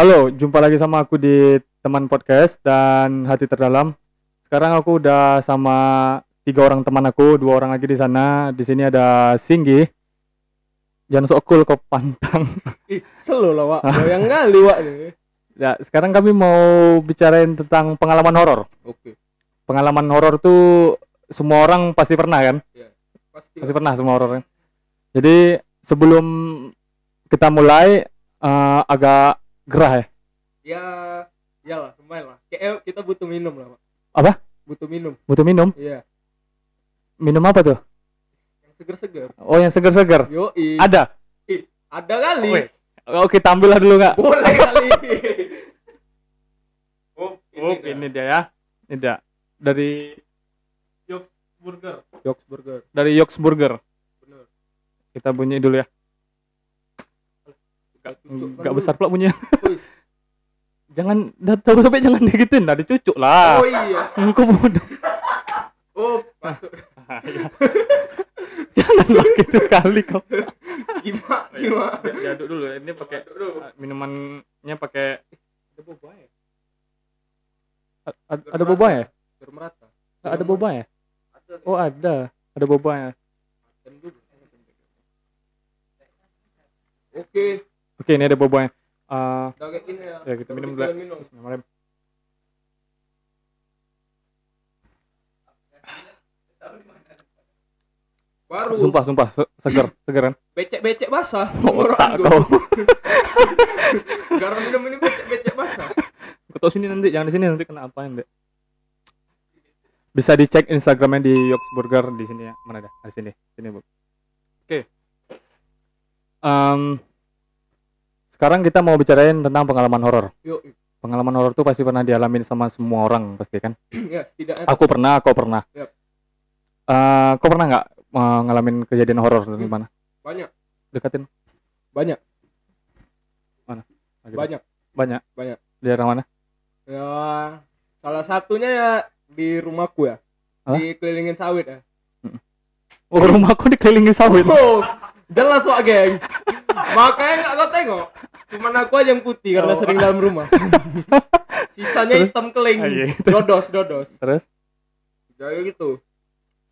Halo, jumpa lagi sama aku di teman podcast dan hati terdalam. Sekarang aku udah sama tiga orang teman aku, dua orang lagi di sana. Di sini ada Singgi. Jangan sok cool kau pantang. Ih, selo lah, Wak. Goyang kali, Wak. Ya, sekarang kami mau bicarain tentang pengalaman horor. Oke. Pengalaman horor tuh semua orang pasti pernah kan? Pasti. Pasti pernah semua horor kan? Jadi sebelum kita mulai eh, agak gerah ya. Ya, iyalah, lumayan lah. Kayak eh, kita butuh minum lah, Wak. Apa? Butuh minum. Butuh minum? Iya. Minum apa tuh? Yang seger-seger. Oh, yang seger-seger. Yo, Ada. Ada kali. Wih. Oke, tampil lah dulu nggak? Boleh kali. oh, Oh, dah. ini dia ya. Ini dia. Dari Yoks Burger. Jokes burger. Dari Yoks Burger. Bener. Kita bunyi dulu ya. Enggak cucukkan besar pula. Wih. jangan dah tahu sampai jangan digituin, dah dicucuk lah. Oh iya. Engkau bodoh. Oh, masuk. jangan lah gitu kali kau. Gimana? Gimana? Diaduk dulu. Ini pakai dulu. minumannya pakai ada boba ya? A- Ada boba ya? Biar merata. Nggak Ada boba ya? Ada. Oh, ada. Ada boba ya. Tem dulu. Oke, ini ada. Eh, udah kayak gini ya. ya kita minum dulu. minum. Bismillahirrahmanirrahim. Baru Sumpah, sumpah, se- seger, seger kan? becek-becek basah. Oh, kau. Garam minum ini becek-becek basah. Kau tahu sini nanti, jangan di sini nanti kena apa Dek. Bisa dicek Instagramnya di Yoks Burger di sini ya. Mana dah? Di sini, sini bu. Oke. Em, sekarang kita mau bicarain tentang pengalaman horor. Pengalaman horor tuh pasti pernah dialamin sama semua orang pasti kan? ya setidaknya Aku pernah, kau pernah. Yap. Eh, kau pernah nggak ngalamin kejadian horor dari Hmm. mana? banyak, Dekatin. banyak, Lagi banyak. Banyak. Banyak. Di daerah mana? Ya, salah satunya ya di rumahku ya. Hah? Dikelilingin sawit ya. Oh, rumahku dikelilingi sawit. Oh, jelas wak geng. Makanya nggak kau tengok. Cuman aku aja yang putih karena Oh. sering dalam rumah. Sisanya Terus? hitam keling. Ah, iya, itu. Dodos, dodos. Terus? Jadi gitu.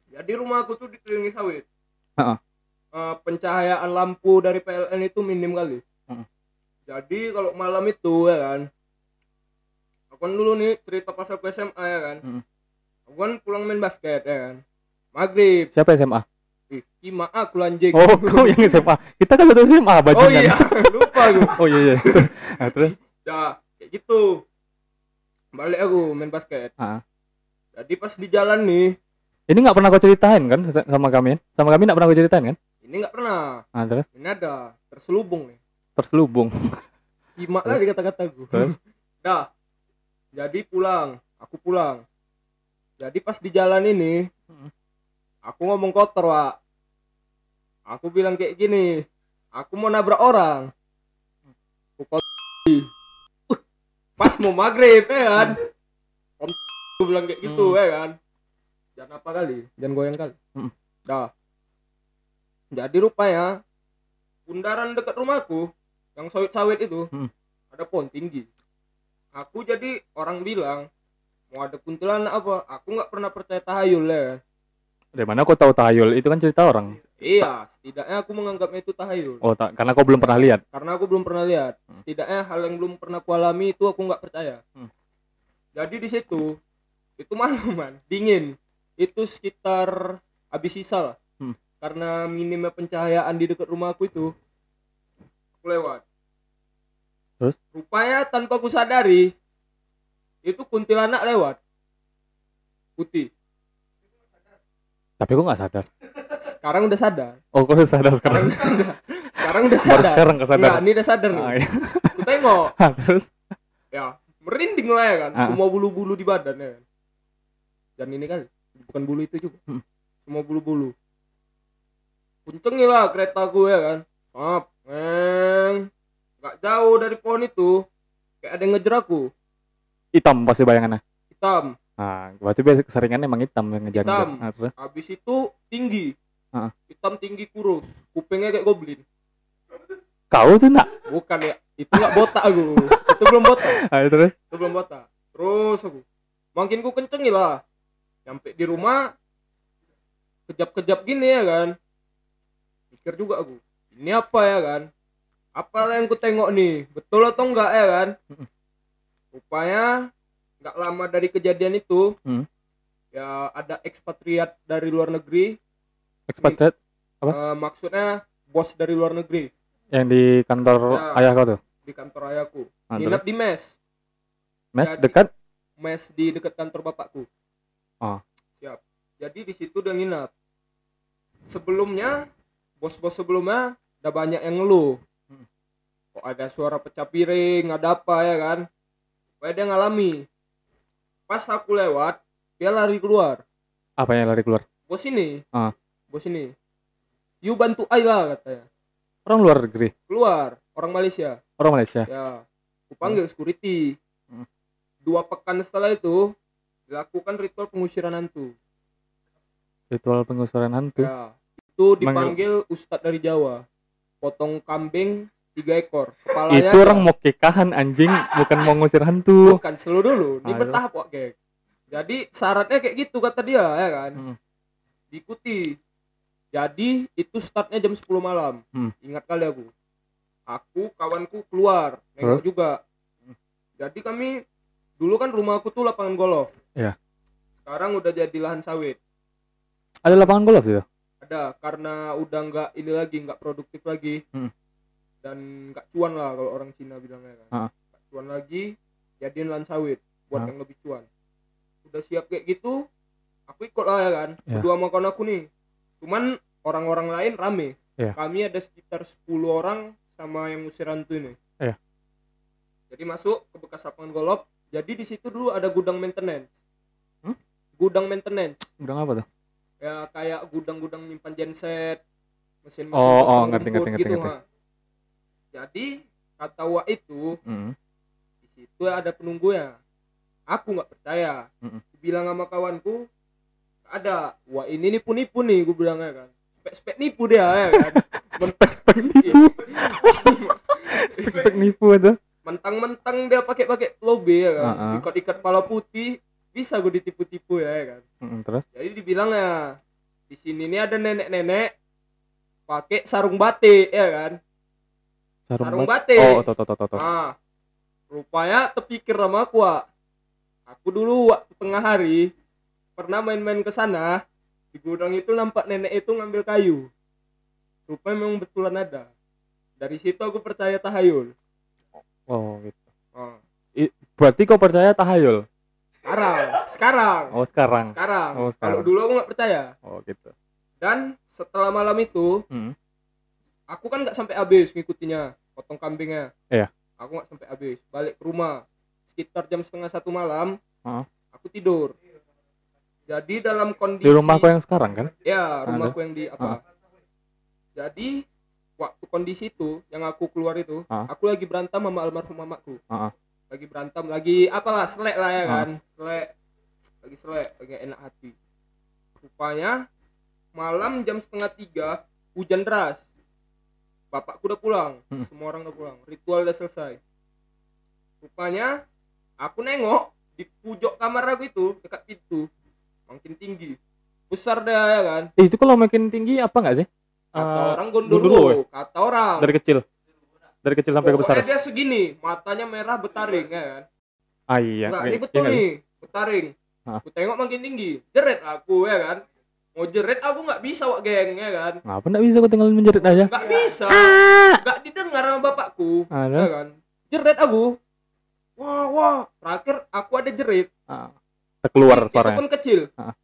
Jadi rumahku tuh dikelilingi sawit. Heeh. Eh, pencahayaan lampu dari PLN itu minim kali. Heeh. Jadi kalau malam itu ya kan. Aku kan dulu nih cerita pas aku SMA ya kan. Heeh. Aku kan pulang main basket ya kan. Maghrib. Siapa SMA? Ih, kima aku lanjing. Oh, kau yang SMA. Kita kan satu SMA, Oh bajingan. iya, lupa aku. Oh iya iya. Nah, terus? Ya, kayak gitu. Balik aku main basket. Ah. Jadi pas di jalan nih, Ini nggak pernah kau ceritain kan sama kami? Sama kami nggak pernah kau ceritain kan? ini nggak pernah. Ah, terus Ini ada terselubung nih. terselubung. Kima lah di kata-kataku. Terus? Dah. Jadi pulang, aku pulang. Jadi pas di jalan ini, Hmm. Aku ngomong kotor, Wak. Aku bilang kayak gini, aku mau nabrak orang. Aku kotor. Uh, Pas mau maghrib ya kan. Aku bilang kayak gitu Hmm. ya kan. Jangan apa kali, jangan goyang kali. Hmm. Dah. Jadi rupanya bundaran dekat rumahku yang sawit-sawit itu Hmm. ada pohon tinggi. Aku jadi orang bilang mau ada kuntilanak apa? Aku nggak pernah percaya tahayul ya. Dari mana kau tahu tahayul? Itu kan cerita orang. Iya, setidaknya aku menganggapnya itu tahayul. Oh, tak, karena kau belum pernah lihat. Karena aku belum pernah lihat. Setidaknya hal yang belum pernah kualami itu aku nggak percaya. Hmm. Jadi di situ itu malam man, dingin. Itu sekitar habis sisa lah. Hmm. Karena minimnya pencahayaan di dekat rumahku itu. Aku lewat. Terus? Rupanya tanpa aku sadari itu kuntilanak lewat. Putih. Tapi kau nggak sadar. Sekarang udah sadar. Oh, kau udah sadar Sekarang sekarang. udah sadar. Sekarang udah Baru sadar. sekarang kau sadar. Enggak, ini udah sadar nih. Ah, iya. Aku tengok. Ah, terus? ya merinding lah ya kan Ah. semua bulu-bulu di badan ya kan dan ini kali bukan bulu itu juga Hmm. semua bulu-bulu kuncengi lah kereta gue ya kan maaf neng nggak jauh dari pohon itu kayak ada yang ngejar aku Hitam pasti bayangannya. hitam Nah, berarti biasa keseringan emang hitam yang ngejar Hitam. Nah, terus? habis itu tinggi. Ah. hitam tinggi kurus. Kupingnya kayak goblin. Kau tuh nak? bukan ya. Itu nggak botak aku. Itu belum botak. Ayo terus. itu belum botak. Terus aku. Makin ku kencengi lah. Sampai di rumah kejap-kejap gini ya kan. Mikir juga aku ini apa ya kan? Apa yang ku tengok nih? Betul atau enggak ya kan? Rupanya nggak lama dari kejadian itu Hmm. ya ada ekspatriat dari luar negeri Expatriate Apa? Eh, maksudnya bos dari luar negeri yang di kantor Ya. ayah kau tuh. di kantor ayahku Nah, nginep di mes Mes jadi- dekat. mes di dekat kantor bapakku. Ah. Siap. Jadi di situ dia nginap. Sebelumnya bos-bos sebelumnya udah banyak yang ngeluh. Hmm. Kok ada suara pecah piring, ada apa ya kan? Supaya dia ngalami. Pas aku lewat, dia lari keluar. Apa yang lari keluar? Bos ini. Ah. Bos ini. You bantu Ayla katanya. Orang luar negeri. Keluar, orang Malaysia. Orang Malaysia. Ya. Aku panggil security. Hmm. Dua pekan setelah itu dilakukan ritual pengusiran hantu. Ritual pengusuran hantu. Ya, itu dipanggil ustadz dari Jawa. Potong kambing tiga ekor. Kepalanya Itu orang mau kekahan anjing, bukan mau ngusir hantu. bukan selalu dulu. Ini Ah, bertahap kok, geng. Jadi syaratnya kayak gitu kata dia ya kan. Hmm. Diikuti. Jadi itu startnya jam 10 malam. Hmm. Ingat kali aku. Aku kawanku keluar, nengok juga. Jadi kami dulu kan rumah aku tuh lapangan golf. Iya. Sekarang udah jadi lahan sawit. Ada lapangan golf situ. ada karena udah nggak ini lagi nggak produktif lagi Hmm. Dan nggak cuan lah kalau orang Cina bilangnya kan nggak cuan lagi jadiin lahan sawit buat Ah. yang lebih cuan udah siap kayak gitu aku ikut lah ya kan Ya. berdua sama kawan aku nih cuman orang-orang lain rame Ya. kami ada sekitar 10 orang sama yang musir hantu ini Ya. jadi masuk ke bekas lapangan golf jadi di situ dulu ada gudang maintenance Hmm? gudang maintenance Udah apa tuh? ya kayak gudang-gudang nyimpan genset mesin-mesin Oh, oh, ngerti, ngerti, ngerti, gitu ngerti. ha. Jadi kata Wak itu Hmm. di situ ada penunggunya. Aku nggak percaya. Aku bilang sama kawanku "Nggak ada. Wah ini nipu-nipu nih gue bilangnya kan. Spek-spek nipu dia ya kan. Men- Spek nipu, spek nipu itu. mentang-mentang dia pakai-pakai lobe ya kan. Ah, ah. ikat-ikat pala putih bisa gue ditipu-tipu ya, ya kan. Hmm, terus? Jadi dibilang ya di sini nih ada nenek-nenek pakai sarung batik ya kan sarung, bat- batik Oh, toh, toh, toh, toh, toh. ah rupanya terpikir sama aku Wak. aku dulu waktu tengah hari pernah main-main ke sana di gudang itu nampak nenek itu ngambil kayu rupanya memang betulan ada dari situ aku percaya tahayul Oh, gitu. Ah. Berarti kau percaya tahayul? sekarang sekarang Oh, sekarang. sekarang Oh, sekarang. kalau dulu aku nggak percaya Oh, gitu. dan setelah malam itu Hmm. Aku kan nggak sampai habis ngikutinya potong kambingnya Iya. aku nggak sampai habis balik ke rumah sekitar jam setengah satu malam Heeh. aku tidur jadi dalam kondisi Di rumahku yang sekarang kan? ya Ada. rumahku yang di apa jadi waktu kondisi itu yang aku keluar itu Ah. aku lagi berantem sama almarhum mamaku Ah, ah. lagi berantem lagi apalah selek lah ya Ah. kan selek lagi selek lagi enak hati rupanya malam jam setengah tiga hujan deras bapakku udah pulang Hmm. semua orang udah pulang ritual udah selesai rupanya aku nengok di pojok kamar aku itu dekat pintu makin tinggi besar dia ya kan Eh, itu kalau makin tinggi apa nggak sih? kata Eh, orang gondoro, gondoro kata orang Dari kecil. Dari kecil sampai ke besar. Dia segini matanya merah betaring ya kan Ah iya. Iya, ini iya betul sih? nih, betaring. Hah? Aku tengok makin tinggi, jeret aku ya kan. Mau jeret aku nggak bisa wak geng ya kan. Ngapa nggak bisa kau tinggal menjerit aja? Nggak bisa, nggak didengar sama bapakku, Ah, ya kan. Jeret aku. Wah wah, terakhir aku ada jerit. Ah, keluar Itu suaranya. pun kecil. Ah.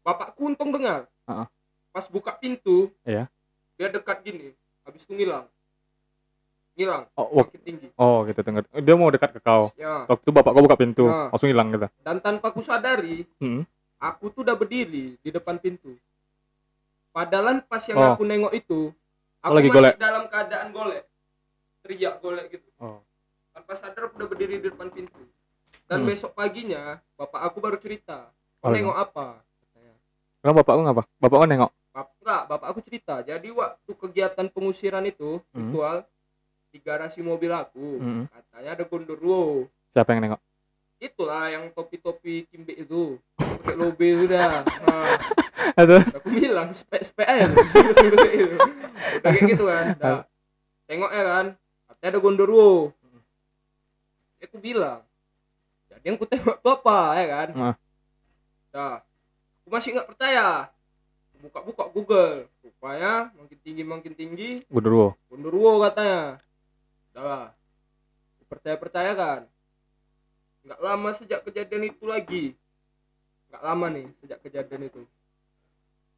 Bapakku untung dengar. Ah. Pas buka pintu, Iya. dia dekat gini, habis itu ngilang. Ngilang, Oh, wak- makin tinggi. oh gitu dengar. Dia mau dekat ke kau. Ya, Waktu itu bapak kau buka pintu, Ah. langsung hilang gitu. dan tanpa ku sadari, Hmm. Aku tuh udah berdiri di depan pintu. Padahal pas yang Oh. aku nengok itu, aku lagi masih golek. dalam keadaan golek, teriak golek gitu. Oh. Tanpa sadar aku udah berdiri di depan pintu. Dan Hmm. besok paginya, bapak aku baru cerita, Oh, nengok apa? Katanya. Kenapa bapakku ngapa? Bapak kau nengok. Bap enggak, bapak aku cerita. Jadi waktu kegiatan pengusiran itu, Hmm. ritual, di garasi mobil aku Mm-mm. katanya ada gondorwo siapa yang nengok itulah yang topi-topi kimbe itu. Pakai lobe itu dah. Nah, Aduh. aku bilang spek spek aja itu. kayak gitu kan. Dah. tengok ya kan. Katanya ada gondorwo aku bilang jadi yang ku tengok tuh apa ya kan? Ah. dah. Aku masih nggak percaya. Buka-buka Google. Rupanya makin tinggi makin tinggi. Gundurwo Gondorwo katanya. Dah. Percaya percaya kan nggak lama sejak kejadian itu lagi. Nggak lama nih sejak kejadian itu.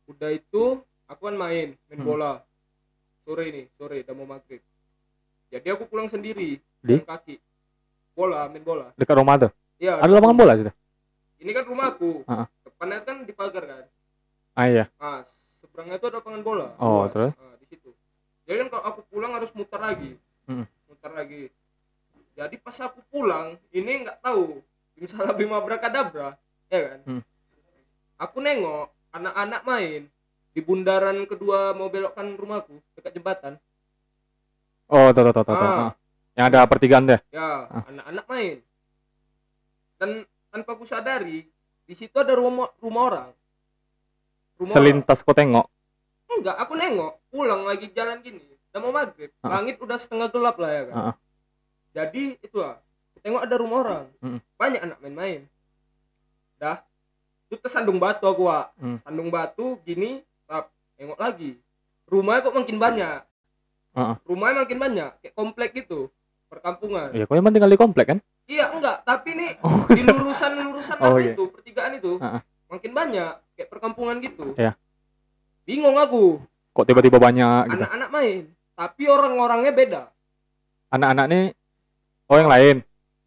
Udah itu aku kan main main Hmm. bola. Sore ini sore udah mau maghrib. Jadi aku pulang sendiri Di? kaki. Bola main bola. Dekat rumah tuh? Ya ada lapangan bola situ? Ini kan rumahku Ah. depannya kan dipagar kan? Ah iya. Ah seberangnya itu ada lapangan bola. Oh, luas. terus? Ah, di situ. Jadi kan kalau aku pulang harus muter lagi. Hmm. muter lagi jadi pas aku pulang ini nggak tahu misalnya bima abrakadabra ya kan Hmm. aku nengok anak-anak main di bundaran kedua mau belokkan rumahku dekat jembatan oh tuh tuh tuh, tuh. Ah. Ah. yang ada pertigaan deh ya Ah. anak-anak main dan tanpa aku sadari di situ ada rumah rumah orang rumah orang. selintas kau tengok Enggak, aku nengok pulang lagi jalan gini. Udah mau maghrib, Ah. langit udah setengah gelap lah ya kan. Ah. Jadi itulah, aku tengok ada rumah orang, Mm. banyak anak main-main. Dah, itu tersandung batu aku, Wak. Mm. Sandung batu gini, tap, tengok lagi. Rumahnya kok makin banyak. Ah. Rumahnya makin banyak, kayak komplek gitu, perkampungan. ya kau emang tinggal di komplek kan Iya, enggak, tapi nih oh di lurusan-lurusan Oh, apa iya. itu, pertigaan itu, Ah. makin banyak, kayak perkampungan gitu. Iya. Bingung aku, kok tiba-tiba banyak gitu anak-anak main tapi orang-orangnya beda anak-anak nih oh yang lain?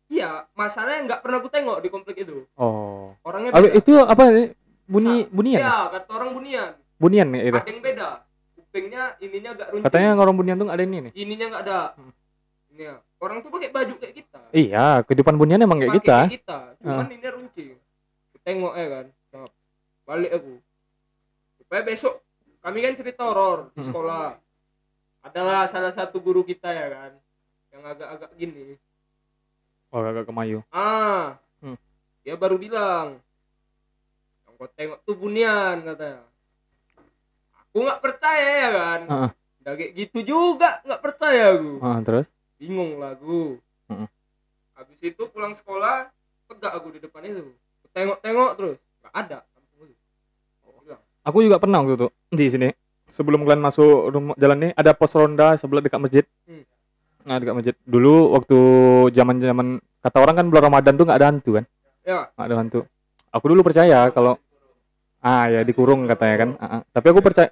Iya masalahnya nggak pernah aku tengok di komplek itu. Oh. Orangnya beda. itu apa nih bunyi bunian? Ya? iya kata orang bunian. Bunian nih itu ada yang beda. Kupingnya ininya agak runcing. Katanya orang bunian tuh ada ini nih. Ininya nggak ada. Hmm. ini ya. orang tuh pakai baju kayak kita. Iya kehidupan bunian emang kayak kita. kayak kita. Cuman ini runcing. Aku tengok ya kan. Nah, balik aku. Supaya besok kami kan cerita horor di Hmm. sekolah. Adalah salah satu guru kita ya kan. Yang agak-agak gini oh agak kemayu Ah, Hmm. dia baru bilang, yang kau tengok tuh bunian katanya. Aku nggak percaya ya kan. Udah kayak gitu juga nggak percaya aku. ah terus Bingung lah aku. Hmm. Habis itu pulang sekolah, tegak aku di depan itu. Tengok-tengok terus, nggak ada. Aku juga pernah waktu itu di sini sebelum kalian masuk rumah jalan ini ada pos ronda sebelah dekat masjid Hmm. Nah dekat masjid. Dulu waktu zaman zaman kata orang kan bulan ramadan tuh nggak ada hantu kan? Ya, nggak ada hantu. Aku dulu percaya kalau ah ya dikurung katanya kan? Ah, ah. tapi aku percaya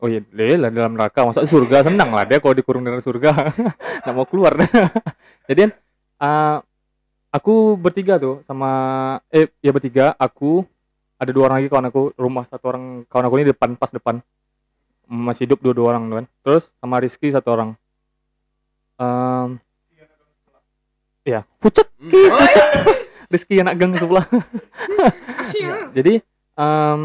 oh iya deh lah dalam neraka. Masa surga? Senang lah dia kalau dikurung dalam surga. Nggak mau keluar. Jadi kan ah, aku bertiga tuh sama eh ya bertiga aku ada dua orang lagi kawan aku rumah satu orang kawan aku ini depan pas depan. Masih hidup dua dua orang kan. Terus sama Rizky satu orang Em, ya pucet Hmm. Oh, iya. Rizky anak gang sebelah Ya, jadi em,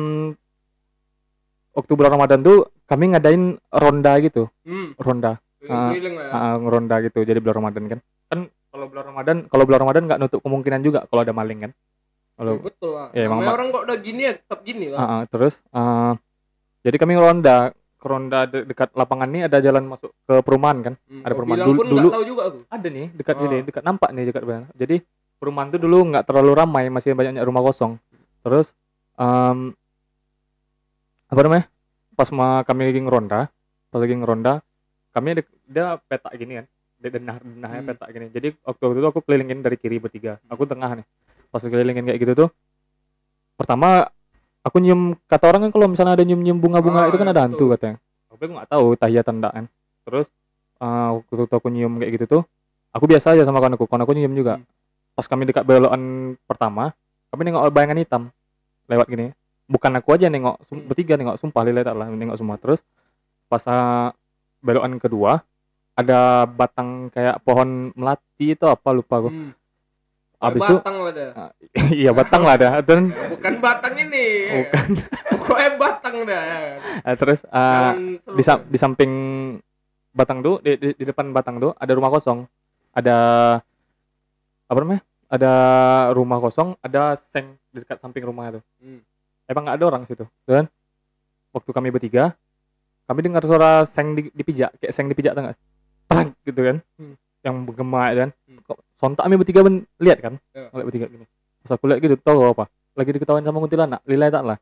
waktu bulan Ramadan tuh kami ngadain ronda gitu Hmm, ronda ya. uh, ngeronda gitu jadi bulan Ramadan kan kan kalau bulan Ramadan kalau bulan Ramadan nggak nutup kemungkinan juga kalau ada maling kan kalau Ya, betul lah. Iya, emang orang kok udah gini ya tetap gini lah. uh, uh, terus uh, jadi kami ngeronda ronda de- dekat lapangan ini ada jalan masuk ke perumahan kan Hmm, ada perumahan. Dulu- pun dulu- tahu juga aku. ada nih dekat Ah. sini dekat nampak nih dekat benar jadi perumahan tuh dulu nggak terlalu ramai masih banyak rumah kosong terus em, apa namanya pas ma kami lagi ngeronda pas lagi ngeronda kami ada dia peta gini kan dia denah denahnya Hmm. peta gini jadi waktu waktu itu aku kelilingin dari kiri bertiga aku tengah nih pas kelilingin kayak gitu tuh pertama aku nyium kata orang kan kalau misalnya ada nyium nyium bunga bunga Ah, itu kan ada hantu betul. katanya tapi aku nggak tahu tahiyat enggak kan terus eh, waktu aku nyium kayak gitu tuh aku biasa aja sama kawan aku kawan aku nyium juga Hmm. pas kami dekat belokan pertama kami nengok bayangan hitam lewat gini bukan aku aja nengok Hmm. bertiga nengok sumpah lihat lah nengok semua terus pas eh, belokan kedua ada batang kayak pohon melati itu apa lupa aku Hmm. Abis Kayak itu batang lah dah. iya batang lah ada dan Bukan batang ini. ya kan? bukan Pokoknya batang dah. ya kan? Terus Jangan di, di samping batang tuh di, di, di depan batang tuh ada rumah kosong ada apa namanya ada rumah kosong ada seng di dekat samping rumah itu Hmm. emang nggak ada orang situ dan waktu kami bertiga kami dengar suara seng di, dipijak kayak seng dipijak nggak Tang, gitu kan Hmm. yang bergema ya kan Hmm. Kok sontak kami bertiga ben, lihat kan? Ya. ngeliat bertiga gini. Pas aku lihat gitu tahu apa? Lagi diketawain sama kuntilanak lilai tak lah.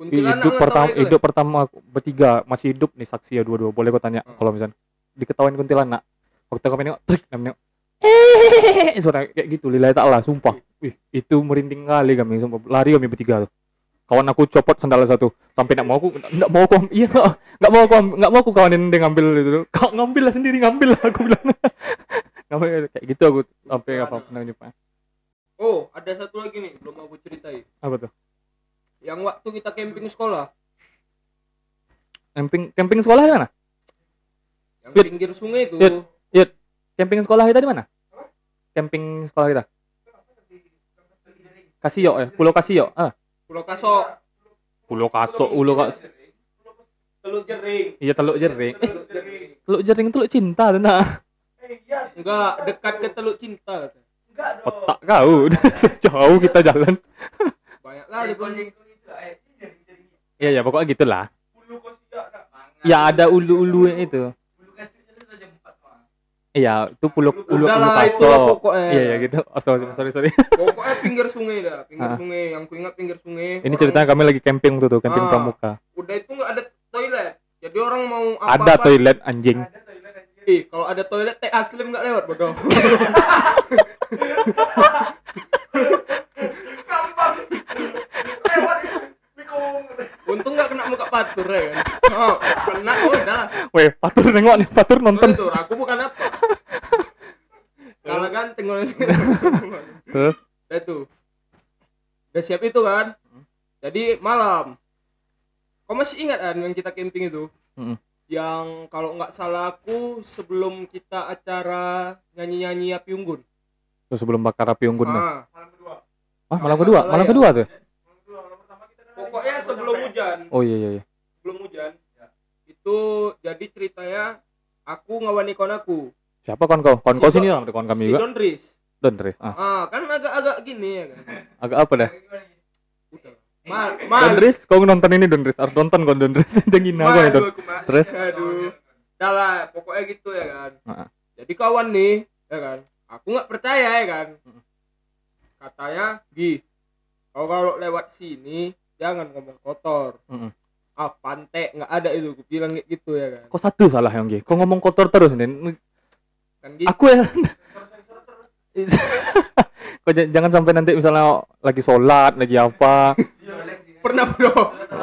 Hidup pertama hidup pertama aku bertiga masih hidup nih saksi ya dua-dua. Boleh kau tanya Hmm. kalau misalnya diketawain kuntilanak waktu kami nengok trik kami nengok eh suara kayak gitu lilai tak lah sumpah. Wih itu merinding kali kami sumpah. Lari kami bertiga tuh. Kawan aku copot sendal satu. Sampai nak mau aku nggak mau aku iya nggak mau aku nggak mau aku kawanin dia ngambil itu kau ngambil lah sendiri ngambil lah aku bilang ngambil kayak gitu aku sampai apa pernah nyumpah Oh, ada satu lagi nih belum aku ceritain. apa tuh Yang waktu kita camping sekolah, camping camping sekolah di mana yang Yud. pinggir sungai itu. Yud. camping sekolah kita di mana camping sekolah kita Kasio ya Pulau Kasio ah Pulau Kaso. Pulau Kaso Pulau Kas Teluk Jering. iya Teluk Jering eh Teluk Jering. Teluk Jering Teluk Cinta tuh nak Enggak, dekat ke Teluk Cinta. kata. otak kau jauh kita jalan Banyak kali pun. iya ya pokoknya gitulah ya ada ulu-ulu itu iya itu Pulau Pulau Pulau lah lah pokoknya. iya ya gitu oh, sorry sorry sorry Pokoknya pinggir sungai dah, pinggir Ah. sungai. Yang ku ingat pinggir sungai. ini Orang- ceritanya kami lagi camping tuh tuh camping Ah. pramuka Udah itu nggak ada toilet. Jadi orang mau ada apa-apa. toilet anjing Eh, kalau ada toilet teh aslim nggak lewat bodoh. Untung nggak kena muka patur ya kan. Oh, kena oh udah. weh patur nengok nih patur nonton Sorry tuh, aku bukan apa. Kalah ganteng kalau terus Udah tuh. Udah siap itu kan. Jadi malam. Kau masih ingat kan yang kita camping itu? Mm-mm. Yang kalau nggak salah aku sebelum kita acara nyanyi-nyanyi api unggun. terus sebelum bakar api unggun nih. Ah, ah malam kedua salah malam ya. kedua tuh pokoknya sebelum hujan, oh iya iya iya sebelum hujan. Itu jadi ceritanya aku ngawani kawan aku. siapa kawan kau kawan Si kau Don- sini orang kawan kami si juga Donris. Don Riz. ah Ah, kan agak-agak gini ya kan. agak apa dah Udah. Mal, mal. Riz kau nonton ini Don Riz harus nonton kau Don Riz jangan Aduh, aku ma- Terus? aduh. Dah lah pokoknya gitu ya kan. Heeh. jadi kawan nih ya kan. Aku nggak percaya ya kan. Mm. katanya Gi kau kalau lewat sini jangan ngomong kotor. Mm-mm. ah pantek nggak ada itu. Aku bilang kayak gitu ya kan. Kau satu salah yang Gi? Kau ngomong kotor terus nih kan gitu aku ya kau jangan sampai nanti misalnya lagi sholat lagi apa pernah bro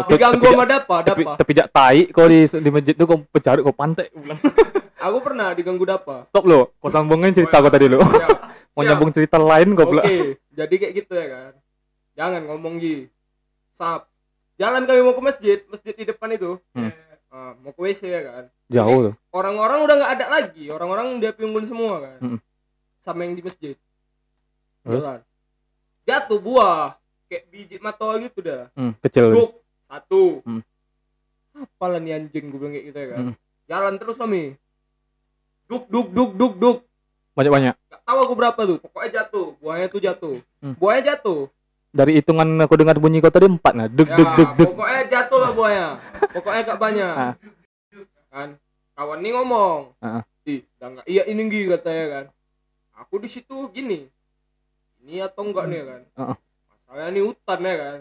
Oke, diganggu sama dapa tapi dapa tapi jak tai kau di di masjid tuh kau pecarik kau pantai bilang, aku pernah diganggu dapa stop lo kau sambungin cerita kau tadi lo mau nyambung cerita lain kau Oke, bilang jadi kayak gitu ya kan. Jangan ngomong Gi. Sap. Jalan kami mau ke masjid, masjid di depan itu. Hmm. Ah, mau ke WC ya kan. jauh tuh Orang-orang udah nggak ada lagi, orang-orang dia piunggun semua kan. Hmm. Sama yang di masjid. Terus? Jalan. Jatuh buah, kayak biji matoa gitu dah. hmm, kecil Duk, satu. Hmm. Apalah nih anjing gue bilang kayak gitu ya kan. Hmm. Jalan terus kami. Duk, duk, duk, duk, duk. banyak banyak Gak tahu aku berapa tuh. Pokoknya jatuh. Buahnya tuh jatuh. Hmm. Buahnya jatuh. dari hitungan aku dengar bunyi kau tadi empat nah duk Ya, duk duk duk pokoknya jatuh lah buahnya. Pokoknya gak banyak. Ah. Kan? Kawan nih ngomong. Ah. Ih, udah nggak iya ini Gi katanya kan. Aku di situ gini. Ini atau enggak nih kan? Ah. Masalahnya ini hutan ya kan.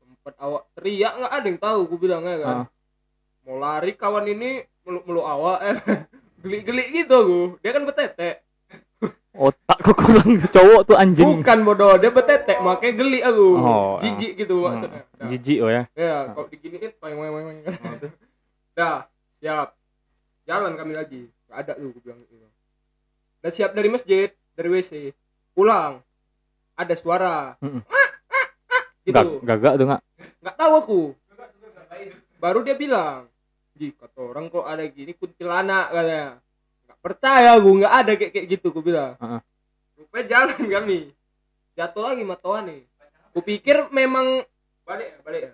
Sempet awak teriak nggak ada yang tahu aku bilang ya kan. Mau lari kawan ini meluk-meluk awak ya kan. Gelik-gelik gitu aku. Dia kan betetek. otakku kurang cowok tuh anjing Bukan bodoh, dia betetek makanya gelik aku. Oh, Jijik gitu maksudnya. Jijik oh ya Ya, kalau diginiin, weng weng weng. Dah, siap. Jalan kami lagi. Gak ada tuh, gue bilang gitu. Udah siap dari masjid, dari WC. Pulang. Ada suara. Mm-mm. Gitu. Gagak tuh nggak Nggak tahu aku. Baru dia bilang, Ji, kata orang kok ada gini kuntilanak katanya. Nggak percaya gue, nggak ada kayak kayak gitu, gue bilang. Heeh. Rupanya jalan kami. Jatuh lagi matoan nih. Kupikir memang balik ya, balik ya.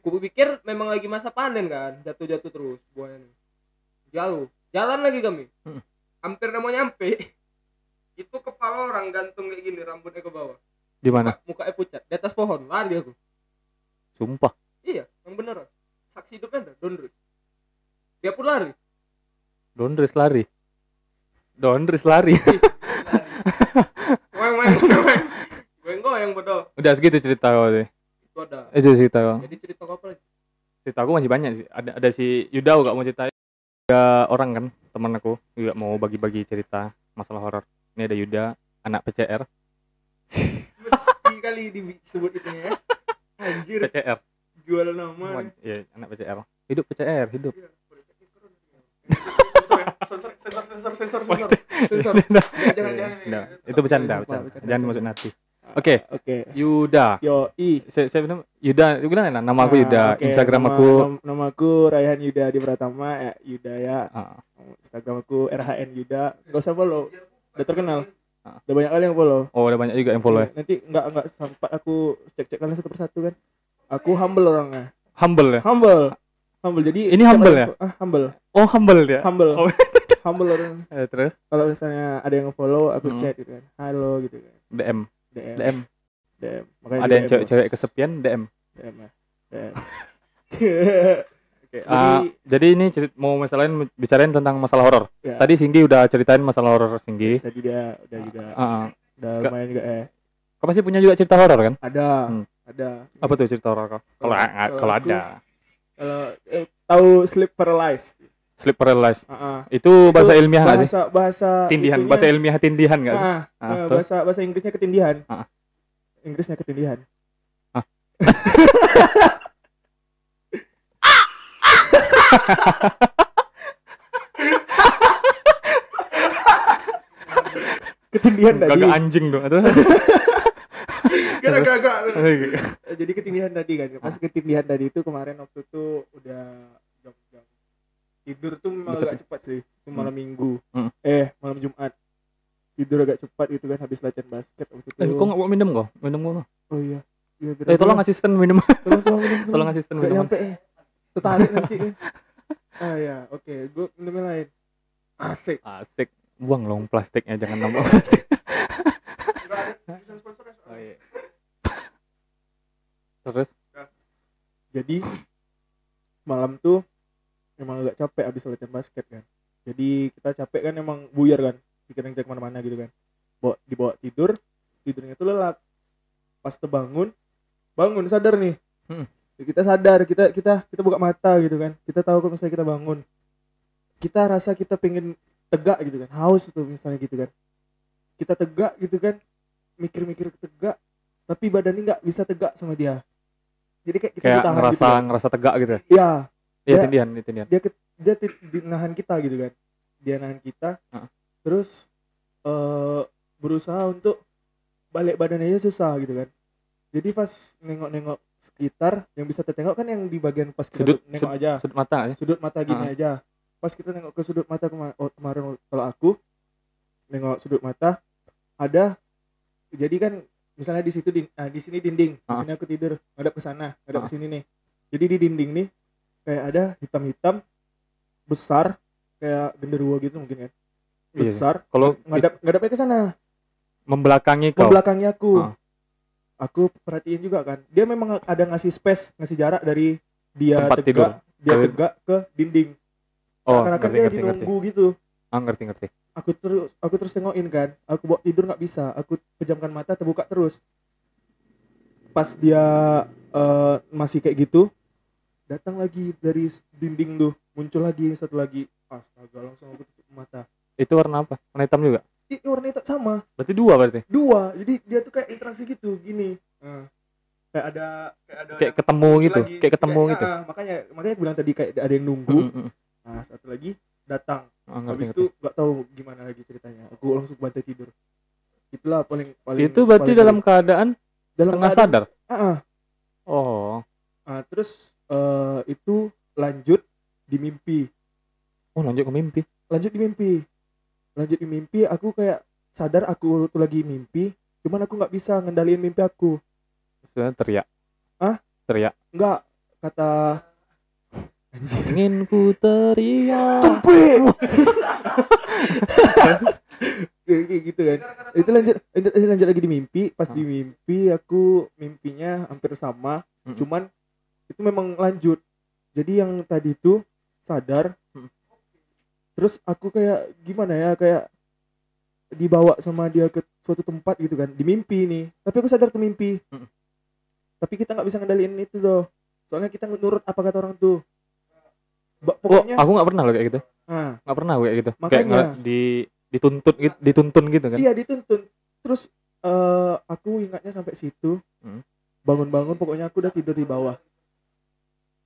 Kupikir memang lagi masa panen kan, jatuh-jatuh terus buahnya nih. Jauh. jalan lagi kami Mm. hampir udah mau nyampe itu kepala orang gantung kayak gini rambutnya ke bawah Di mana? muka mukanya pucat di atas pohon lari aku Sumpah. iya yang beneran saksi hidupnya ada Donri dia pun lari Dondres lari. Dondres lari. weng weng weng weng weng goyang bodoh Udah segitu cerita kau deh. itu ada Itu cerita kau. jadi cerita apa lagi Cerita aku masih banyak sih. Ada ada si Yuda gak mau ceritain. Tiga orang kan teman aku juga mau bagi-bagi cerita masalah horor. Ini ada Yuda, anak PCR. mesti kali disebut itu ya anjir PCR. jual nama Iya, anak PCR. Hidup PCR, hidup. Iya, sensor sensor sensor sensor sensor sensor jangan jangan Nah, itu bercanda, bercanda. Jangan masuk nanti. Oke, Oke. Yuda. Yo, i. Saya, saya bilang Yuda, dia bilang enak, nama aku Nah, Yuda, Instagram nama- aku nam- nama aku Raihan Yuda di Pratama ya Yuda ya. ah, Instagram aku RHN Yuda. Gak usah follow. Udah terkenal. Ah. Udah banyak kali yang follow. oh udah banyak juga yang follow ya. Iya, Nanti nggak nggak sempat aku cek-cek kalian satu persatu kan. Aku humble orangnya. Humble ya. Humble. Humble. Jadi Ini humble ya? Ah, humble. Oh humble ya. Humble. Oh. humble orang. Eh, terus Kalau misalnya ada yang follow aku Hmm. chat gitu kan. Halo gitu kan. DM, DM. DM. DM. Makanya Ada yang cewek-cewek kesepian DM. DM ya. DM. Oke. Jadi- ah, jadi ini cerit- mau masalahin bicarain tentang masalah horor. Ya. Tadi Singgi udah ceritain masalah horor Singgi. Tadi dia udah juga Ah, ah. udah Seka- lumayan juga eh Kau pasti punya juga cerita horor kan? ada Hmm. ada Apa tuh cerita horor kau? Kalau Kalau- ada. kalau eh, tahu sleep paralyzed Sleep paralysis. Ah, ah. Itu bahasa ilmiah nggak sih? bahasa bahasa Tindihan, itunya- bahasa ilmiah tindihan nggak sih? ah, Ah, eh, terus? bahasa bahasa Inggrisnya ketindihan Ah. Inggrisnya ketindihan Ah. ketindihan tadi Kagak anjing dong. Gak gak gak jadi ketindihan tadi kan pas Ah. ketindihan tadi itu kemarin waktu itu udah jam-jam tidur tuh memang Deket agak cepat sih itu malam minggu Hmm. eh malam Jumat tidur agak cepat gitu kan habis latihan basket waktu itu Eh, kok nggak mau minum kok? Minum kok? oh iya Iya, Eh, tolong asisten minum. tolong tolong minum, tolong asisten Gak minum. nyampe eh. Tertarik nanti kan ah ya oke gue minum lain asik Asik. Buang dong plastiknya, jangan nambah plastik. Oh, iya. Terus? jadi malam tuh emang agak capek abis latihan basket kan jadi kita capek kan emang buyar kan pikiran kita ke mana-mana gitu kan bawa dibawa tidur tidurnya tuh lelap pas terbangun bangun sadar nih Hmm. Ya, kita sadar kita kita kita buka mata gitu kan kita tahu kalau misalnya kita bangun kita rasa kita pengen tegak gitu kan haus tuh misalnya gitu kan kita tegak gitu kan mikir-mikir tegak tapi badannya nggak bisa tegak sama dia jadi kayak kita Kayak ditahan ngerasa gitu kan. ngerasa tegak gitu. ya? ya Iya, Ya. tindihan, tindihan. dia dia ti- di nahan kita gitu kan dia nahan kita Heeh. terus eh berusaha untuk balik badan aja susah gitu kan jadi pas nengok-nengok sekitar yang bisa tertengok kan yang di bagian pas kita Sudut- nengok aja Sudut mata sih? sudut mata gini Heeh. aja pas kita nengok ke sudut mata kema oh, kemarin kalau aku nengok sudut mata ada jadi kan misalnya di situ di, ah, di sini dinding di Heeh. sini aku tidur ngadap ke sana ngadap ke Heeh. sini nih jadi di dinding nih kayak ada hitam-hitam besar kayak genderuwo gitu mungkin kan Iya. besar Kalau ngadap ngadapnya ke sana membelakangi kau. membelakangi aku. Aku perhatiin juga kan dia memang ada ngasih space ngasih jarak dari dia Tempat tegak tidur. dia Ke- tegak ke dinding Oh, seakan-akan ngerti, dia ngerti, ngerti. gitu Ah, ngerti, ngerti. aku terus aku terus tengokin kan aku bawa tidur nggak bisa aku pejamkan mata terbuka terus pas dia eh, masih kayak gitu datang lagi dari dinding tuh muncul lagi satu lagi astaga langsung aku tutup mata Itu warna apa? Warna hitam juga. Warna itu sama Berarti dua berarti. dua jadi dia tuh kayak interaksi gitu gini Nah, kayak ada kayak ada Kayak ketemu gitu, lagi. kayak ketemu gitu. ah, makanya makanya aku bilang tadi kayak ada yang nunggu Mm, mm, mm. nah satu lagi datang Ah, ngerti, habis itu nggak tahu gimana lagi ceritanya aku langsung bantai tidur itulah paling paling Itu berarti paling- dalam keadaan dalam setengah keadaan- sadar. Ah, ah. Oh. Ah, terus eh, itu lanjut di mimpi Oh, lanjut ke mimpi. lanjut di mimpi lanjut di mimpi aku kayak sadar aku tuh lagi mimpi cuman aku nggak bisa ngendaliin mimpi aku Sudah teriak. Hah? Teriak. nggak kata Anjir. ingin ku teriak kayak gitu kan itu lanjut lanjut, lanjut lagi di mimpi pas di mimpi aku mimpinya hampir sama cuman itu memang lanjut jadi yang tadi itu sadar. Terus aku kayak gimana ya kayak dibawa sama dia ke suatu tempat gitu kan di mimpi nih tapi aku sadar ke mimpi Mm. tapi kita nggak bisa ngendaliin itu loh soalnya kita nurut apa kata orang tuh Ba- oh pokoknya aku nggak pernah loh kayak gitu nah, nggak pernah kayak gitu kayak Makanya. nggak di dituntut gitu dituntun gitu kan Iya dituntun. Terus eh aku ingatnya sampai situ. Hmm. Bangun-bangun pokoknya aku udah tidur di bawah.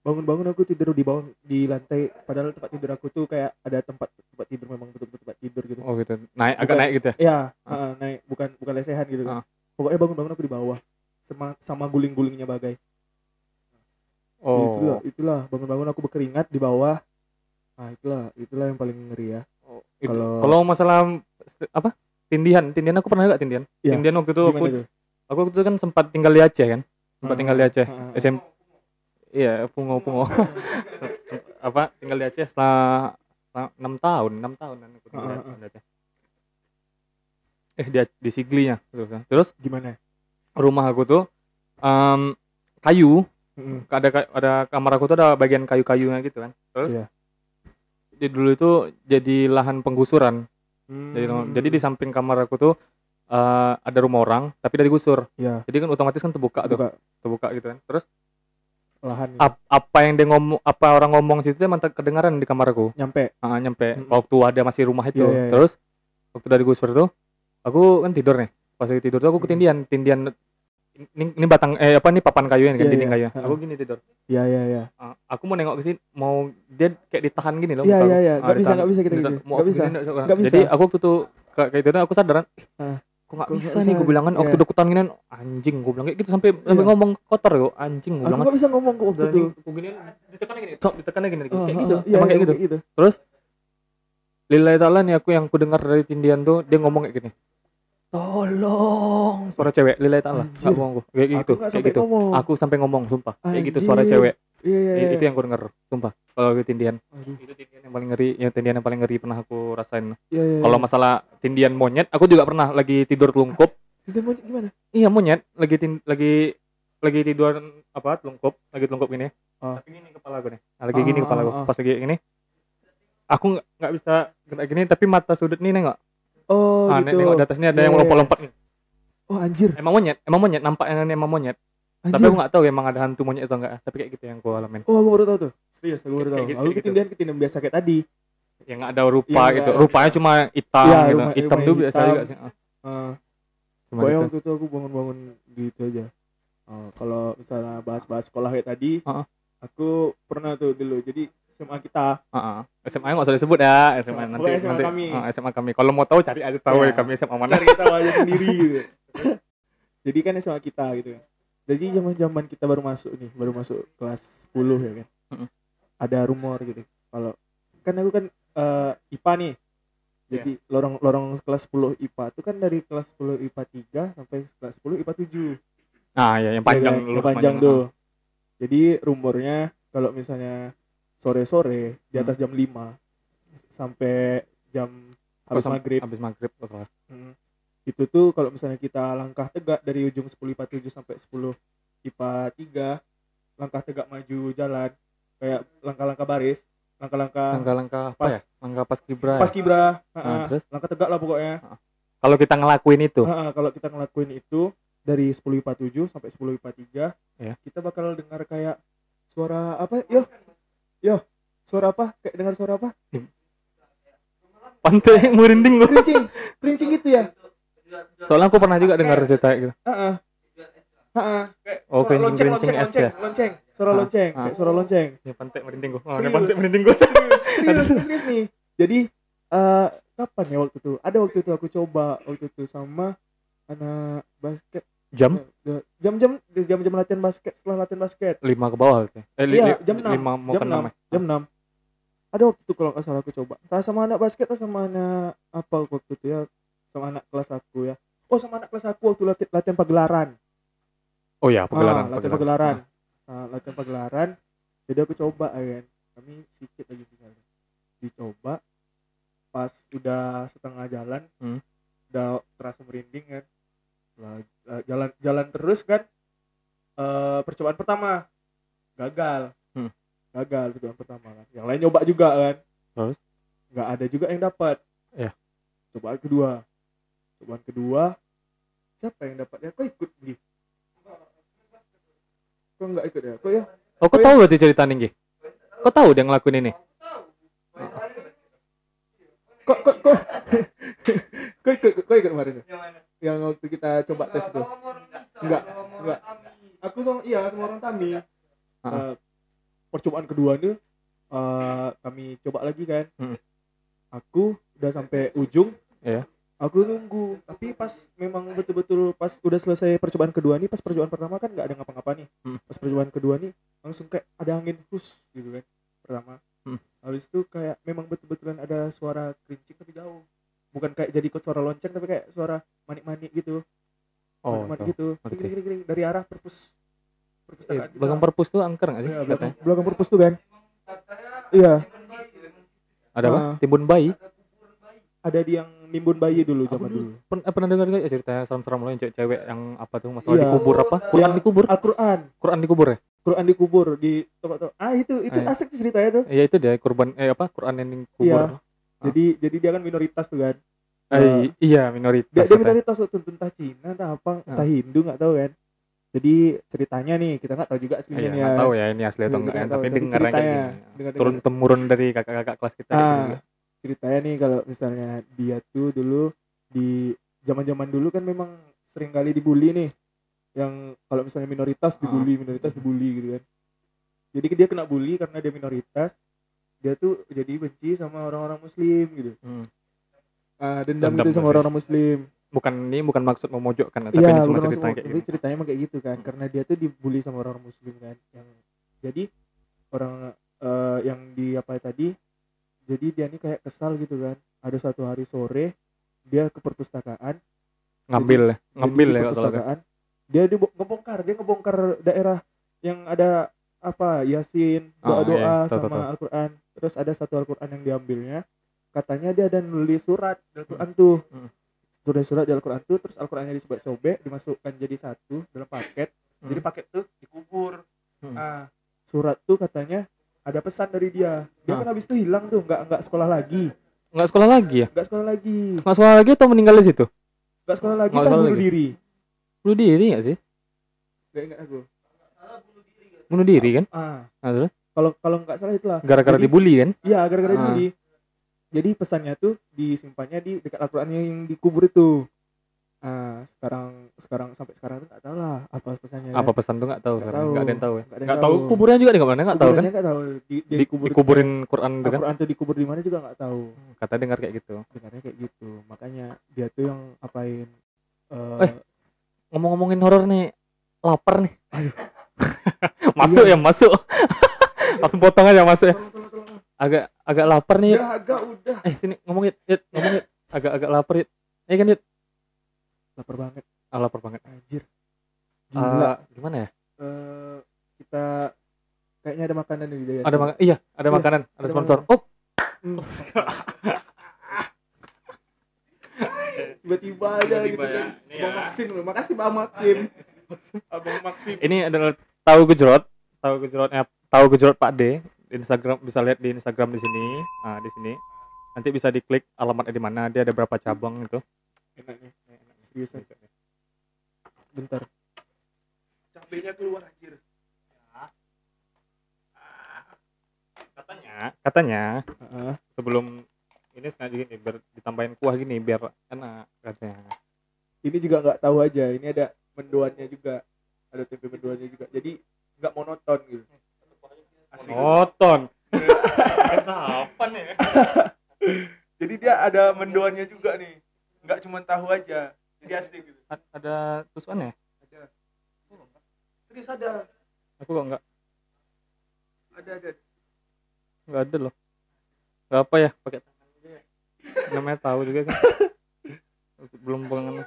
Bangun-bangun aku tidur di bawah di lantai. Padahal tempat tidur aku tuh kayak ada tempat tempat tidur memang betul-betul tempat tidur gitu. oh gitu naik agak naik gitu ya Iya, Ah. heeh, naik bukan bukan lesehan gitu kan. Ah. Pokoknya bangun-bangun aku di bawah. Sama sama guling-gulingnya bagai. oh Itulah, itulah bangun-bangun aku berkeringat di bawah. Nah, itulah, itulah yang paling ngeri ya. Oh, itu. Kalau- kalau masalah apa tindihan tindihan aku pernah gak tindihan Iya. tindihan waktu itu aku tuh? aku waktu itu kan sempat tinggal di Aceh kan sempat tinggal di Aceh Ah, ah, ah. SM iya pungo pungo apa tinggal di Aceh setelah enam tahun enam tahun aku tinggal di Aceh. Eh di, di Siglinya gitu kan. terus Gimana? rumah aku tuh em, kayu. Mm-mm. ada ada kamar aku tuh ada bagian kayu-kayunya gitu kan. Terus Iya. di dulu itu jadi lahan penggusuran. Jadi Hmm. jadi di samping kamar aku tuh eh, ada rumah orang tapi dari gusur. Iya, jadi kan otomatis kan terbuka tuh. Buka terbuka gitu kan. Terus lahan gitu. ap- apa yang dia ngomong apa orang ngomong situ emang kedengaran di kamar aku nyampe Ah, nyampe Mm-mm. waktu ada masih rumah itu Iya, iya, iya. terus waktu dari gusur tuh aku kan tidur nih pas lagi tidur tuh aku ketindian tindian ini, ini batang eh apa nih papan kayu ini kan Iya, dinding iya. kayu aku gini tidur Iya iya iya. Ah, aku mau nengok ke sini mau dia kayak ditahan gini loh Iya iya iya. Ah, Enggak bisa enggak bisa kita gitu. Aku bisa. gini, nggak- Nggak jadi bisa. aku waktu tuh kayak itu aku sadar "Ih, Ah. Kok nggak bisa nggak nih gue bilang kan waktu Iya. dekutan gini anjing gue bilang kayak gitu sampai sampai Iya. ngomong kotor yo anjing gue Aku bilang kan. bisa ngomong kok waktu itu. aku gini ditekannya gini tok ditekannya gini kayak gitu ah, iya, emang iya, kayak gitu. lillahi ta'ala nih aku yang ku dengar dari tindian tuh dia ngomong kayak gini. Tolong. Suara cewek lillahi ta'ala nggak bohong aku kayak gitu nggak kayak sampai gitu. ngomong. aku sampai ngomong sumpah. Kayak gitu suara cewek Iya iya I- iya. itu yang ku denger sumpah kalau tindian Aduh. itu tindian yang paling ngeri yang tindian yang paling ngeri pernah aku rasain Iya iya. kalau masalah tindian monyet aku juga pernah lagi tidur telungkup itu mau gimana? iya monyet lagi tin- lagi lagi tidur apa telungkup lagi telungkup gini Ah. tapi gini kepala gue nih nah, lagi gini Ah, kepala gue ah. pas lagi gini aku nggak bisa gerak gini tapi mata sudut nih nengok Oh ah gitu. nengok di atasnya ada Iya, yang iya, lompat-lompat nih Oh anjir. emang monyet emang monyet nampak yang emang monyet tapi Anjir. aku nggak tahu emang ada hantu monyet atau enggak tapi kayak gitu yang aku alamin Oh aku baru tahu tuh. Serius aku baru tahu. gitu, Aku gitu. ketindihan ketindihan biasa kayak tadi. yang nggak ada rupa Iya, gitu rupanya cuma hitam Iya, gitu rumah- hitam rumah tuh biasa juga sih ah. Ah, cuma gitu waktu itu aku bangun-bangun gitu aja. Oh, kalau misalnya bahas-bahas sekolah kayak tadi, Ah, ah. aku pernah tuh dulu. Jadi SMA kita Ah, ah. SMA nggak usah disebut ya SMA SMA. nanti SMA nanti kami. Ah, SMA kami kalau mau tahu cari aja tahu Ya. ya kami SMA mana cari tahu aja sendiri gitu. Jadi kan SMA kita gitu Jadi zaman-zaman kita baru masuk nih, baru masuk kelas 10 ya kan. Mm-mm. Ada rumor gitu. Kalau kan aku kan eh, IPA nih. Jadi lorong lorong kelas 10 IPA itu kan dari kelas 10 IPA 3 sampai kelas 10 IPA 7. ah ya yang panjang Iya lulus Yang panjang tuh. Jadi rumornya kalau misalnya sore-sore di atas jam 5 sampai jam Oh, habis maghrib habis maghrib oh. Hmm. Itu tuh kalau misalnya kita langkah tegak dari ujung 10 IPA 7 sampai 10 IPA 3 langkah tegak maju jalan kayak langkah-langkah baris langkah-langkah langkah-langkah apa pas. ya? Langkah pas kibra ya? pas kibra Ah, ha-ha. terus? Langkah tegak lah pokoknya. Kalau kita ngelakuin itu? Ha-ha, kalau kita ngelakuin itu dari 10 IPA 7 sampai 10 IPA 3 Ya. kita bakal dengar kayak suara apa? Yo yo suara apa? Kayak dengar suara apa? Pantai merinding kerincing kerincing gitu ya soalnya aku pernah juga dengar cerita gitu Heeh. Heeh. Kayak Oh, suara lonceng, lonceng, es ya? lonceng, lonceng. Suara Ah, lonceng, ah. kayak suara lonceng. ya pantai merinding gua oh, Serius. pantai merinding gua Serius, serius, nih. Jadi eh kapan ya waktu itu? Ada waktu itu aku coba waktu itu sama anak basket. jam Eh, Jam-jam jam-jam latihan basket setelah latihan basket. lima ke bawah gitu. eh li- Iya, jam 6. lima mau jam enam 6. ya Jam 6. Ada waktu itu kalau nggak salah aku coba. Entah sama anak basket atau sama anak apa waktu itu ya. Sama anak kelas aku ya. Oh, sama anak kelas aku waktu latihan, latihan pagelaran. oh ya pagelaran ah, latihan pagelaran. Ah, latihan pagelaran. Jadi aku coba ya kan. kami sedikit lagi tinggalnya dicoba pas udah setengah jalan Hmm. udah terasa merinding kan Lah, jalan jalan terus kan eh percobaan pertama gagal Hmm. gagal percobaan pertama kan yang lain nyoba juga kan Terus? nggak ada juga yang dapat Ya. cobaan kedua cobaan kedua siapa yang dapat ya kok ikut Gi? kok nggak ikut ya kok ya Oh, kau tahu berarti cerita nih, Kau tahu dia ngelakuin ini? kok kok kok kok ikut kok ikut kemarin tuh? yang waktu kita coba tes itu enggak enggak aku sama iya sama orang Tami Ah. Eh, percobaan kedua nih eh, kami coba lagi kan Hmm. aku udah sampai ujung Iya. Aku nunggu tapi pas memang betul-betul pas udah selesai percobaan kedua nih pas percobaan pertama kan nggak ada ngapa-ngapa nih Hmm. pas percobaan kedua nih langsung kayak ada angin hus gitu kan pertama Hmm. habis itu kayak memang betul-betulan ada suara kerincing tapi jauh bukan kayak jadi ikut suara lonceng tapi kayak suara manik-manik gitu Oh, manik-manik tahu. gitu gini, gini, gini, dari arah perpus Eh, perpustakaan kita. belakang perpus tuh angker nggak sih? Iya, katanya? belakang, belakang perpus tuh kan iya Ada apa? Ah. Timbun bayi? ada di yang nimbun bayi dulu zaman dulu pen- eh, pernah dengar gak ya ceritanya serem-serem loh yang cewek-cewek yang apa tuh masalah Iya. dikubur apa? Quran Yang dikubur? Al-Quran Quran dikubur ya? Quran dikubur di tempat ah itu itu Ah, iya. asik tuh ceritanya tuh Iya itu dia kurban eh apa? Quran yang dikubur. Iya. Ah. jadi jadi dia kan minoritas tuh kan Eh, iya minoritas. dia, dia minoritas tuh entah Cina entah apa entah Hindu nggak tahu kan jadi ceritanya nih kita nggak tahu juga aslinya Iya, ya tahu ya ini asli atau enggak nggak ya, tapi tapi dengar kayak ceritanya, gini. dengar- Turun temurun dari kakak-kakak kelas kita gitu Ah, juga. Ceritanya nih kalau misalnya dia tuh dulu di zaman-zaman dulu kan memang sering kali dibully nih. Yang kalau misalnya minoritas Ah. dibully minoritas dibully gitu kan. Jadi dia kena bully karena dia minoritas. Dia tuh jadi benci sama orang-orang muslim gitu. Hmm. ah, dendam, Dendam gitu sama orang-orang muslim. Bukan ini bukan maksud memojokkan, tapi ini cuma cerita kayak tapi gini. ceritanya emang kayak gitu kan. Hmm. karena dia tuh dibully sama orang muslim kan. Yang jadi orang eh, yang di apa tadi jadi dia nih kayak kesal gitu kan ada satu hari sore dia ke perpustakaan Ngambil ya, jadi ngambil di ya kalau salah. kan. perpustakaan dia di ngebongkar dia ngebongkar daerah yang ada apa yasin doa doa iya, tahu, tahu, sama. Al-Quran terus ada satu Al-Quran yang diambilnya katanya dia ada nulis surat di Al-Quran tuh Hmm. tulis surat di Al-Quran tuh terus Al-Qurannya disobek-sobek dimasukkan jadi satu dalam paket Hmm. jadi paket tuh dikubur Hmm. ah surat tuh katanya ada pesan dari dia dia Ah. kan habis itu hilang tuh nggak nggak sekolah lagi Nggak sekolah lagi ya? nggak sekolah lagi Nggak sekolah lagi atau meninggal di situ? nggak sekolah lagi Nggak kan sekolah bunuh lagi. diri Bunuh diri nggak sih? nggak ingat aku Bunuh diri kan? ah Nah, terus? kalau kalau nggak salah itulah Gara-gara Jadi- dibully kan? Iya, gara-gara Ah. dibully. Jadi pesannya tuh disimpannya di dekat Al-Qur'an yang dikubur itu. Ah, sekarang sekarang sampai sekarang tuh nggak tahu lah apa pesannya. Apa pesan tuh nggak tahu Nggak sekarang. tahu. Nggak ada yang tahu ya. Nggak tahu tahu. kuburannya juga di mana nggak tahu kan? Nggak tahu. Di, Di, dikubur dikuburin Quran tuh kan? Al-Qur'an tuh dikubur di mana juga nggak tahu. Kata dengar kayak gitu. Dengarnya kayak gitu. Makanya dia tuh yang apain eh Eh. Ngomong-ngomongin horor nih, lapar nih. masuk Iya. ya masuk. Langsung potong aja masuk ya. Agak agak lapar nih. Udah agak udah. Eh sini ngomongin, ngomongin. Agak agak lapar. Eh kan Yud. Lapar banget Ah, lapar banget. anjir. Gila. Ah, gimana ya? Eh, kita kayaknya ada makanan nih dia. Ada mak iya, ada Iya, makanan, ada ada sponsor. makanan. Oh, Hmm. tiba-tiba aja gitu Tiba-tiba ya. kan Ini Abang ya. Maksim loh makasih Bang Maksim Abang Maksim ini adalah tahu gejrot, tahu gejrotnya, tahu gejrot Pak D. Di Instagram bisa lihat di Instagram di sini. Ah, di sini. Nanti bisa diklik alamatnya di mana, dia ada berapa cabang itu. enak nih seriusan bentar. Cabenya keluar anjir. Katanya, katanya Heeh. sebelum ini sengaja gini biar ditambahin kuah gini biar enak katanya. ini juga nggak tahu aja ini ada mendoannya juga. Ada tempe mendoannya juga. Jadi nggak monoton gitu. Asik Nonton. Kenapa nih? jadi dia ada mendoannya juga nih. Nggak cuma tahu aja jadi gitu A- Ada tusukannya? ada serius ada Aku kok enggak ada ada enggak ada loh. Enggak apa ya, pakai tangan aja ya. Namanya tahu juga kan. Belum pengen.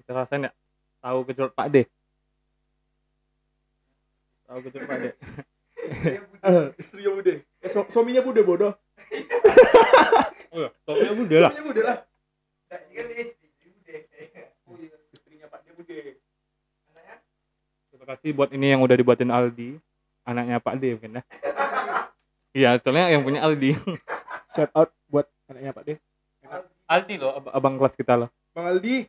Kita rasain ya. Tahu gejrot Pak D. Tahu gejrot Pak D. Istrinya bude. Eh, su- suaminya bude bodoh. Oh, ya, soalnya udah lah. Suaminya bude lah. Terima kasih buat ini yang udah dibuatin Aldi, anaknya Pak D mungkin ya. Iya, soalnya yang punya Aldi. Shout out buat anaknya Pak D. Aldi loh, ab- abang kelas kita loh. Bang Aldi.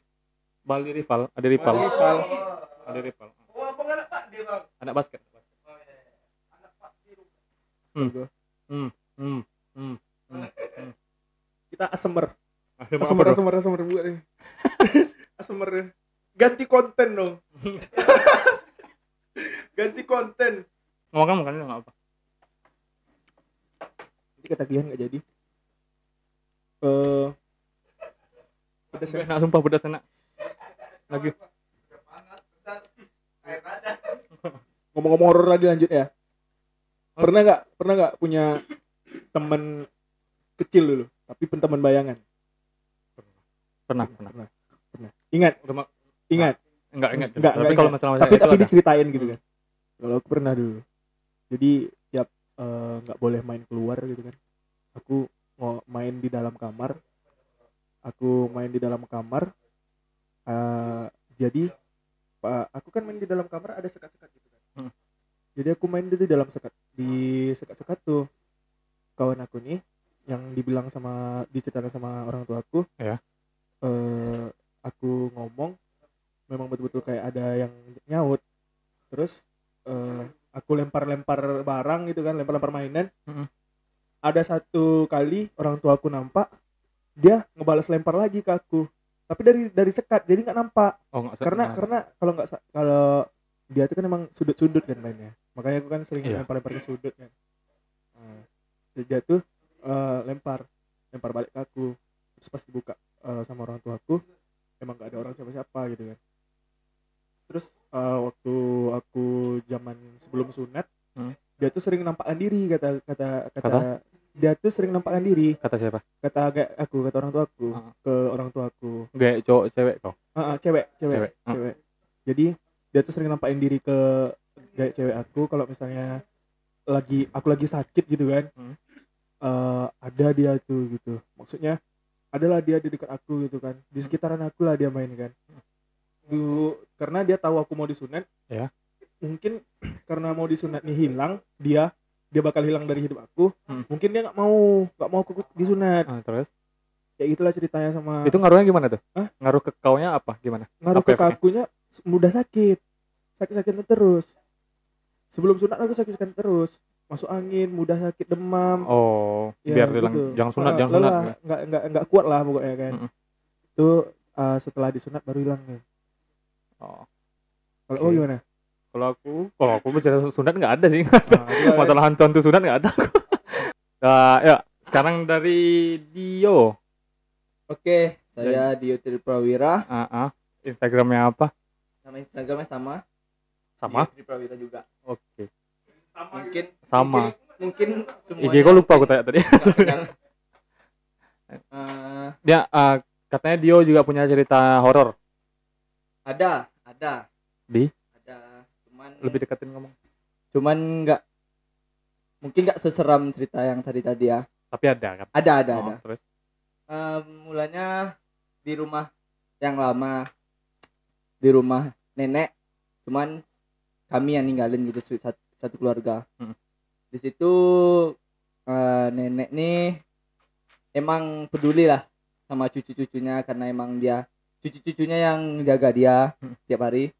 Baldi rival, ada rival, Bang Rival. ada rival. oh apa nggak Pak dia bang Anak basket. anak Pak dia Hmm, hmm, hmm. Kita asemer. Ada apa Asemer, dong? asemer, asemer buat nih. asemer. Ganti konten dong. Ganti konten. Ngomong kamu kan nggak apa. Nanti ketagihan nggak jadi. Eh, pedas ya. Enak sumpah pedas enak. Lagi. Ngomong-ngomong horor lagi lanjut ya. Pernah nggak pernah nggak punya teman kecil dulu, tapi pun teman bayangan? Pernah, pernah. Pernah. Pernah. Ingat, Terima- ingat. Enggak, enggak. Enggak, Tapi enggak, kalau masalah tapi tapi ada. diceritain gitu Hmm. kan. Kalau aku pernah dulu. Jadi tiap eh, nggak boleh main keluar gitu kan. Aku mau main di dalam kamar. Aku main di dalam kamar. Eh, jadi Pak, aku kan main di dalam kamar ada sekat-sekat gitu kan. Hmm. Jadi aku main di dalam sekat di sekat-sekat tuh kawan aku nih yang dibilang sama diceritakan sama orang tua aku. Ya. Eh, aku ngomong betul-betul kayak ada yang nyaut. Terus eh, aku lempar-lempar barang gitu kan, lempar-lempar mainan. Mm-mm. Ada satu kali orang tua aku nampak dia ngebalas lempar lagi ke aku. Tapi dari dari sekat jadi nggak nampak Oh, enggak. karena karena kalau nggak kalau dia itu kan emang sudut-sudut kan mainnya makanya aku kan sering Iya. lempar-lempar ke sudut kan nah, terus dia tuh eh, lempar lempar balik ke aku terus pas dibuka eh, sama orang tua aku emang gak ada orang siapa-siapa gitu kan terus eh, waktu aku zaman sebelum sunat Hmm. dia tuh sering nampakkan diri kata kata kata, Kata? dia tuh sering nampakkan diri kata siapa? kata kayak aku kata orang tua aku Ah. ke orang tua aku Gak cowok cewek kau. Ah, ah, cewek, cewek, Cewek, cewek, ah. Jadi dia tuh sering nampakin diri ke gaya cewek aku kalau misalnya lagi aku lagi sakit gitu kan. Hmm. Eh, ada dia tuh gitu. Maksudnya adalah dia di dekat aku gitu kan. Di sekitaran aku lah dia main kan. Dulu karena dia tahu aku mau disunat. Ya. Mungkin karena mau disunat nih hilang dia dia bakal hilang dari hidup aku. Hmm. Mungkin dia nggak mau nggak mau aku disunat. Ah, terus Kayak gitulah ceritanya sama itu ngaruhnya gimana tuh? Hah? Ngaruh ke kaunya apa? Gimana? ngaruh Apa ke kakunya mudah sakit sakit-sakitnya terus sebelum sunat aku sakit-sakit terus masuk angin mudah sakit demam Oh, Ya, biar hilang gitu. jangan sunat, Ah, jangan sunat. lelah, nggak nggak nggak kuat lah pokoknya kan itu ah, setelah disunat baru hilang kan Oh. kalau Oke. oh gimana Kalau aku, kalau aku bicara sunat nggak ada sih. Ah, gimana? Masalah hantu-hantu sunat nggak ada. Nah, ya, sekarang dari Dio. Oke, saya Dio Tri Prawira. Ah, ah. Instagramnya apa? Nama Instagramnya sama. Sama? Dio Tri Prawira juga. Oke. Mungkin Sama. mungkin semuanya IG gue lupa aku tanya tadi. Eh, Dia ah, katanya Dio juga punya cerita horor. ada, ada. Di? Cuman Lebih deketin ngomong. cuman nggak mungkin nggak seseram cerita yang tadi tadi ya. Tapi ada kan? Ada, ada, Oh, ada. Terus? Eh, mulanya di rumah yang lama di rumah nenek cuman kami yang ninggalin gitu satu, satu keluarga Hmm. di situ eh, nenek nih emang peduli lah sama cucu-cucunya karena emang dia cucu-cucunya yang jaga dia Hmm. tiap hari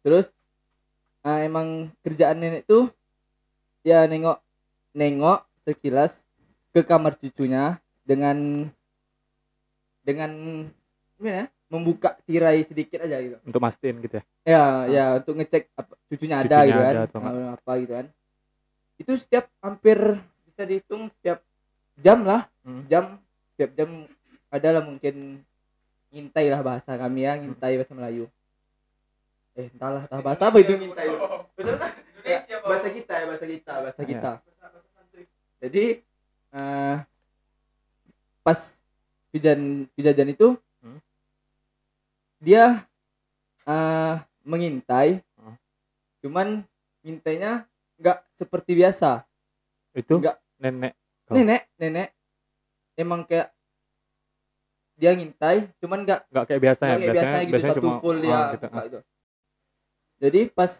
terus eh, emang kerjaan nenek tuh ya nengok nengok sekilas ke kamar cucunya dengan dengan gimana ya, membuka tirai sedikit aja gitu. Untuk mastiin gitu ya. ya ya untuk ngecek apa, cucunya ada Cucunya gitu kan ada eh, apa gitu kan. Itu setiap hampir bisa dihitung setiap jam lah Hmm. jam setiap jam adalah mungkin ngintai lah bahasa kami ya ngintai bahasa Melayu eh entahlah entah bahasa apa itu ngintai betul kan Ya, bahasa kita ya bahasa kita bahasa Iya. kita jadi eh, pas kejadian kejadian itu Hmm. dia eh, mengintai Hmm. cuman ngintainya nggak seperti biasa Itu Enggak. nenek. Oh. nenek nenek emang kayak dia ngintai cuman nggak Nggak kayak biasanya. nggak kayak biasanya, gitu satu cuma full ah, dia gitu. Jadi pas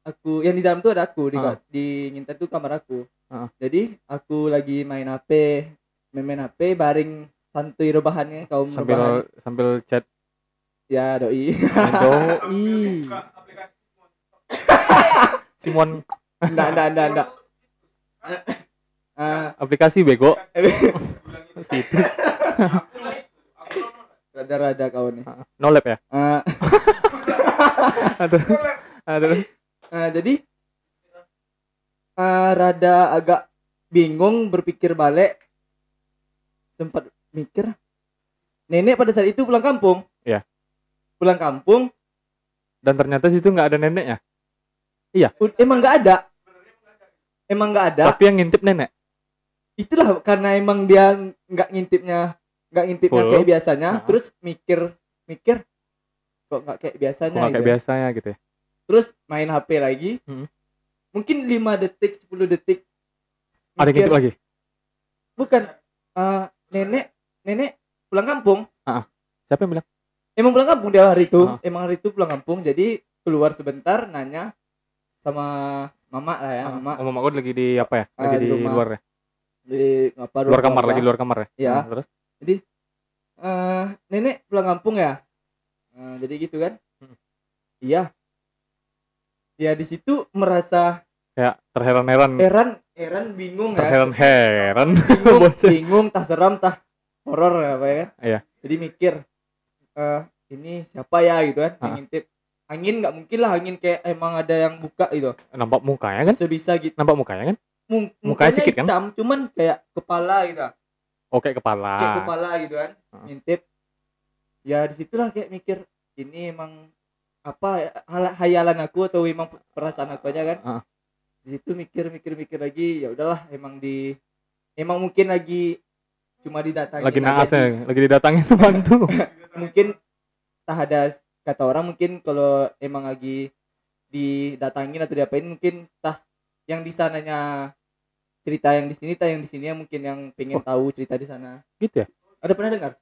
aku yang di dalam tuh ada aku di Ah. di ngintai tuh kamar aku. Ah. jadi aku lagi main HP main, main HP baring santuy rebahannya kaum sambil rebahan. sambil chat. Ya doi. Doi. Simon. Enggak enggak enggak enggak Ah, aplikasi bego. situ rada-rada kau nih no lab ya? Ah, aduh aduh ah, jadi ah, rada agak bingung berpikir balik. Sempat mikir nenek pada saat itu pulang kampung. Iya. pulang kampung. Dan ternyata situ nggak ada neneknya? U- emang nggak ada. Emang nggak ada. Tapi yang ngintip nenek? Itulah karena emang dia nggak ngintipnya nggak ngintipnya Full. kayak biasanya. Nah. terus mikir mikir kok nggak kayak Kok biasanya nggak kayak gitu. biasanya gitu ya? Terus main HP lagi. Hmm. mungkin 5 detik 10 detik. Ada mikir, ngintip lagi? Bukan. Eh, nenek nenek pulang kampung. Siapa yang bilang? Emang pulang kampung dia hari itu. Ah. emang hari itu pulang kampung. Jadi keluar sebentar nanya sama mama lah ya Ah, mama. Oh, mama gue lagi di apa ya? Lagi di di rumah. luar ya? Di apa luar kamar keluarga. lagi luar kamar ya? Iya. Nah, terus Eh, nenek pulang kampung ya Eh, jadi gitu kan? Hmm. iya. Ya di situ merasa kayak terheran-heran. Heran heran bingung ya. Terheran-heran. Bingung Bocah. bingung tah seram tah horor apa ya. Kan Iya. jadi mikir eh ini siapa ya? gitu kan Ah. ngintip angin nggak mungkin lah angin kayak emang ada yang buka gitu. Nampak mukanya kan? Sebisa gitu. Nampak mukanya kan? Mung- Mukanya mukanya sikit kan? cuman kayak kepala gitu. Oke kepala. Kayak kepala gitu kan Ah. ngintip ya di situlah kayak mikir ini emang apa ya, hal- hayalan aku atau emang perasaan aku aja kan? Ah. di situ mikir mikir mikir lagi ya udahlah emang di emang mungkin lagi cuma didatangin lagi naas ya lagi didatangin bantu. Mungkin tak ada kata orang mungkin kalau emang lagi didatangin atau diapain mungkin tah yang di sananya cerita yang di sini tah yang di sini mungkin yang pengen Oh. tahu cerita di sana. Gitu ya? Ada pernah dengar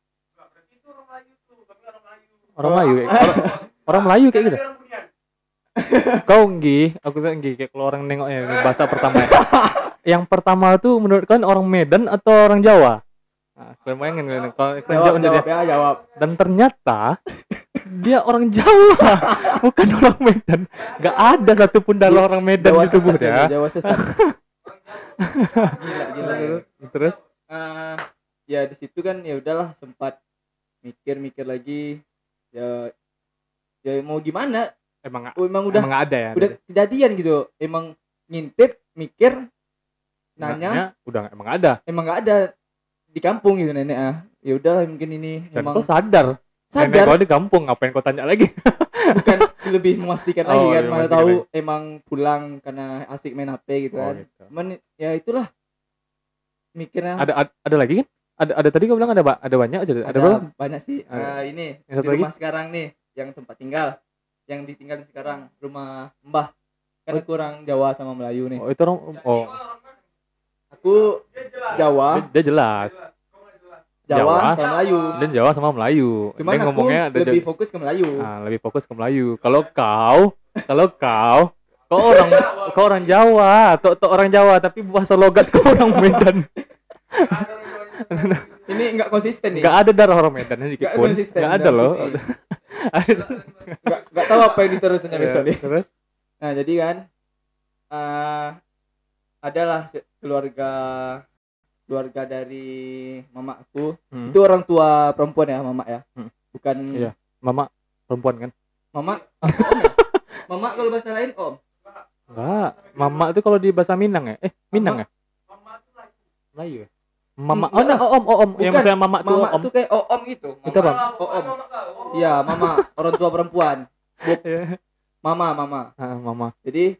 orang Melayu kayak orang, orang Melayu kayak gitu. Kau nggi aku tuh nggi kayak kalau orang nengoknya ini bahasa pertama ya. yang pertama tuh menurut kalian orang Medan atau orang Jawa? Nah, kalian bayangin kalian kalau kalian jawab jawab ya jawab. Dan ternyata dia orang Jawa bukan orang Medan. Nggak ada satupun darah orang Medan Jawa di tubuh sesat dia ya, Jawa sesat. Gila gila ya. terus? Eh, ya di situ kan ya udahlah sempat mikir-mikir lagi ya ya mau gimana? Emang oh, emang udah emang ada ya? udah kejadian gitu. Emang ngintip mikir nanya. Nanya, udah emang ada. Emang nggak ada. Di kampung gitu nenek ah. Ya udahlah mungkin ini dan emang kau sadar? Nenek sadar. kau di kampung ngapain kau tanya lagi? Bukan lebih memastikan lagi Oh, kan lebih mana tahu emang pulang karena asik main HP gitu Oh, kan. gitu. cuman ya itulah. Mikirnya ada ada, ada lagi kan ada ada tadi kau bilang ada ada banyak aja ada, ada berapa? banyak sih. Ada. Eh, ini Yang di rumah sekarang nih yang tempat tinggal. Yang ditinggal sekarang rumah mbah. Kan Oh. aku orang Jawa sama Melayu nih. Oh itu orang oh. Aku Jawa. Dia, dia jelas. Jawa, Jawa. sama Melayu. Dia Jawa sama Melayu. Cuman dia aku ngomongnya ada lebih fokus ke Melayu. Ah, lebih fokus ke Melayu. Kalau kau kalau kau kau orang kau orang Jawa. Atau orang Jawa tapi bahasa logat kau orang Medan ini nggak konsisten nih nggak ada darah orang Medan Nggak pun konsisten nggak ada loh. Ada. nggak nggak tahu apa yang diterusnya besok nih terus Nah jadi kan eh adalah keluarga keluarga dari mama aku Hmm. itu orang tua perempuan ya mama ya Hmm. bukan Iya. mama perempuan kan mama om ya? mama kalau bahasa lain om enggak mama itu kalau di bahasa Minang ya eh Minang Mama- ya Melayu ya mama Hmm, oh nah, oh, om oh, om yang Bukan. maksudnya mama tuh mama om tuh kayak oh om gitu mama. Itu apa? oh om iya mama orang tua perempuan Iya. mama mama Ah, mama jadi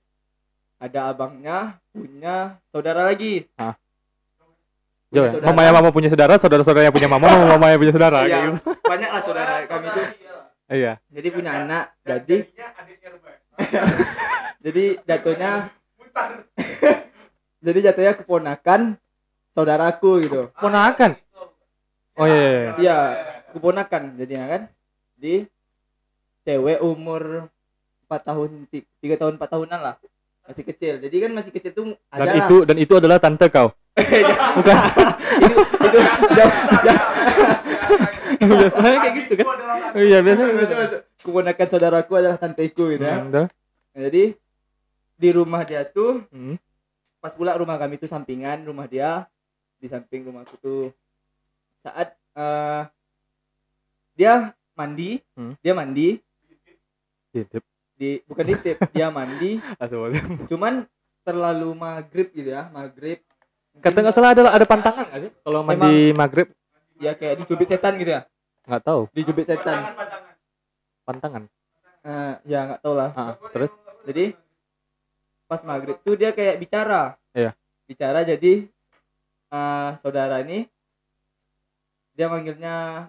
ada abangnya punya saudara lagi Ah. Jauh ya? saudara. Mama yang mama punya saudara, saudara-saudara yang punya mama, mama mama yang punya saudara. Iya, gitu. banyak lah saudara kami tuh Iya. jadi punya anak jadi jadi jatuhnya jadi jatuhnya keponakan saudaraku gitu Ponakan. Oh iya. iya, iya. iya keponakan jadinya kan di cewek umur 4 tahun 3 tahun 4 tahunan lah masih kecil jadi kan masih kecil tuh ada Dan itu dan itu adalah tante kau. bukan itu itu biasanya kayak gitu kan. Iya, biasanya gitu. Keponakan saudaraku adalah tanteku gitu ya. Nah, jadi di rumah dia tuh Hmm. pas pula rumah kami tuh sampingan rumah dia di samping rumahku tuh. Saat eh, dia mandi Hmm. dia mandi. Gitu. di bukan di tip dia mandi. Cuman terlalu maghrib gitu ya maghrib. Kata nggak salah ada ada pantangan nggak sih? Kalau mandi maghrib? Ya kayak dicubit setan gitu ya? Nggak tahu. Dicubit setan. Pantangan. Eh, ya nggak tahu lah. Ah, terus? Jadi pas maghrib tuh dia kayak bicara. Iya. bicara jadi eh, saudara ini dia manggilnya